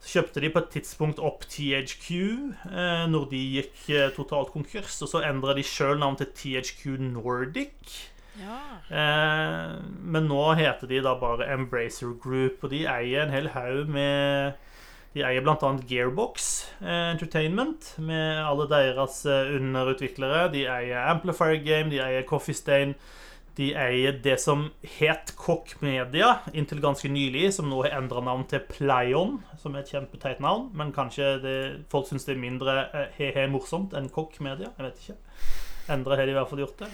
Så kjøpte de på et tidspunkt opp THQ eh, når de gikk eh, totalt konkurs. Og så endra de sjøl navn til THQ Nordic. Ja. Eh, men nå heter de da bare Embracer Group, og de eier en hel haug med De eier bl.a. Gearbox eh, Entertainment med alle deres eh, underutviklere. De eier Amplifier Game, de eier Coffee Stain. De eier det som het Kokk Media inntil ganske nylig, som nå har endra navn til Playon, som er et kjempeteit navn. Men kanskje det, folk syns det er mindre he-he morsomt enn Kokk Media. Jeg vet ikke. Endre har de i hvert fall gjort det.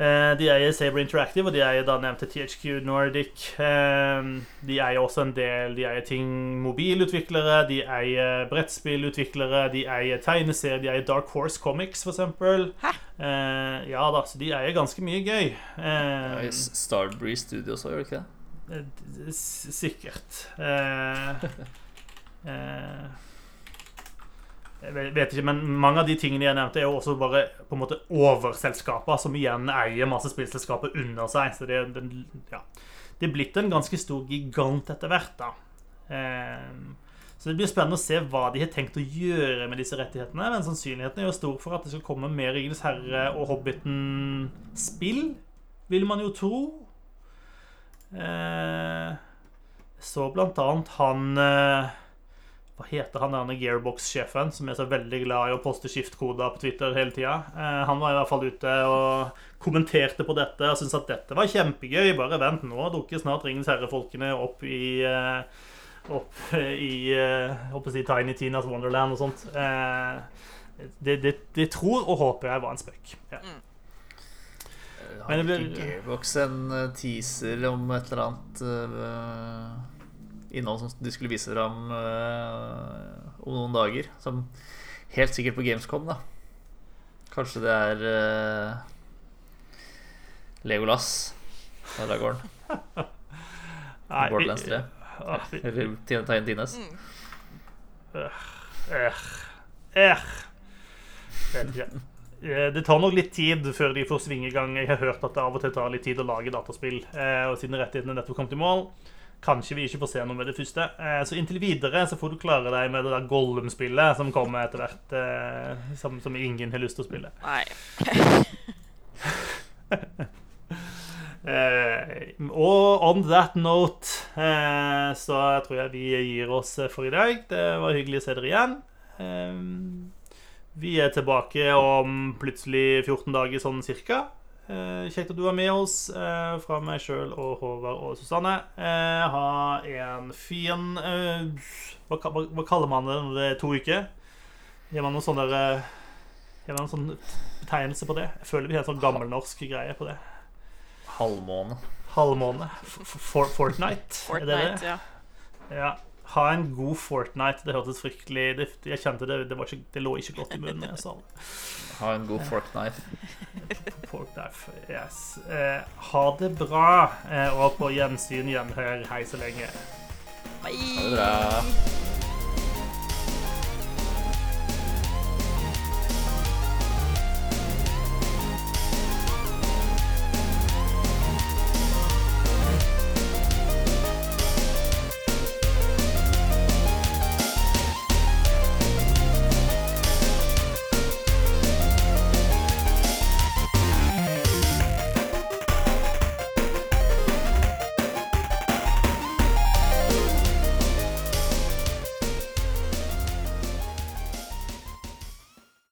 Eh, de eier Saber Interactive, og de eier da nevnte THQ Nordic. Eh, de eier også en del De eier ting mobilutviklere, de eier brettspillutviklere, de eier tegneserier, de eier Dark Horse Comics, for eksempel. Hæ? Eh, ja da, så de eier ganske mye gøy. Ja, Starbreeze Studios òg, gjør det ikke det? Sikkert. Jeg vet ikke, men Mange av de tingene jeg nevnte, er jo også bare på en måte overselskaper som igjen eier masse spillselskaper under seg. Så det, det, ja. det er blitt en ganske stor gigant etter hvert. da. Eh, så det blir spennende å se hva de har tenkt å gjøre med disse rettighetene. Men sannsynligheten er jo stor for at det skal komme mer Ringenes herre og Hobbiten-spill, vil man jo tro. Eh, så blant annet han eh, hva heter han denne Gearbox-sjefen som er så veldig glad i å poste skiftkoder på Twitter hele tida? Eh, han var i hvert fall ute og kommenterte på dette og syntes at dette var kjempegøy. Bare vent, nå dukker snart Ringens herre-folkene opp i eh, Opp i uh, si Tiny Tinas Wonderland og sånt. Eh, det, det, det, tror og håper jeg var en spøk. Ja. Mm. Har ikke Gearbox en teaser om et eller annet uh, innhold som de skulle vise fram uh, om noen dager. Som helt sikkert på Gamescom, da. Kanskje det er uh, Legolas av Dragården. Borderlands 3. Eller Tine Tines. Mm. Eh, det tar nok litt tid før de får svinge i gang. Jeg har hørt at det av og til tar litt tid å lage dataspill. Og siden rettighetene nettopp kom til mål, Kanskje vi ikke får se noe med det første. Eh, så inntil videre så får du klare deg med det der Gollum-spillet som kommer etter hvert. Eh, som, som, ingen har lyst til å spille. Nei. eh, og on that note så tror jeg vi gir oss for i dag. Det var hyggelig å se dere igjen. Vi er tilbake om plutselig 14 dager sånn cirka. Eh, kjekt at du var med oss. Eh, fra meg sjøl og Håvard og Susanne. Eh, ha en fin hva, hva, hva, kaller man det når det er to uker? Gir man noen sånne Gir man en sånn betegnelse på det? Jeg føler vi har en sånn gammelnorsk greie på det. Halvmåne. Halvmåne. Fortnite, Fortnite, er det det? Ja. ja. Ha en god Fortnite. Det hørtes fryktelig det, Jeg kjente det, det, ikke, det, lå ikke godt i munnen. Jeg sa det. Ha en god Fortnite. Fortnite, yes. Eh, ha det bra, eh, og på gjensyn, gjenhør. Hei så lenge. Bye. Ha det bra.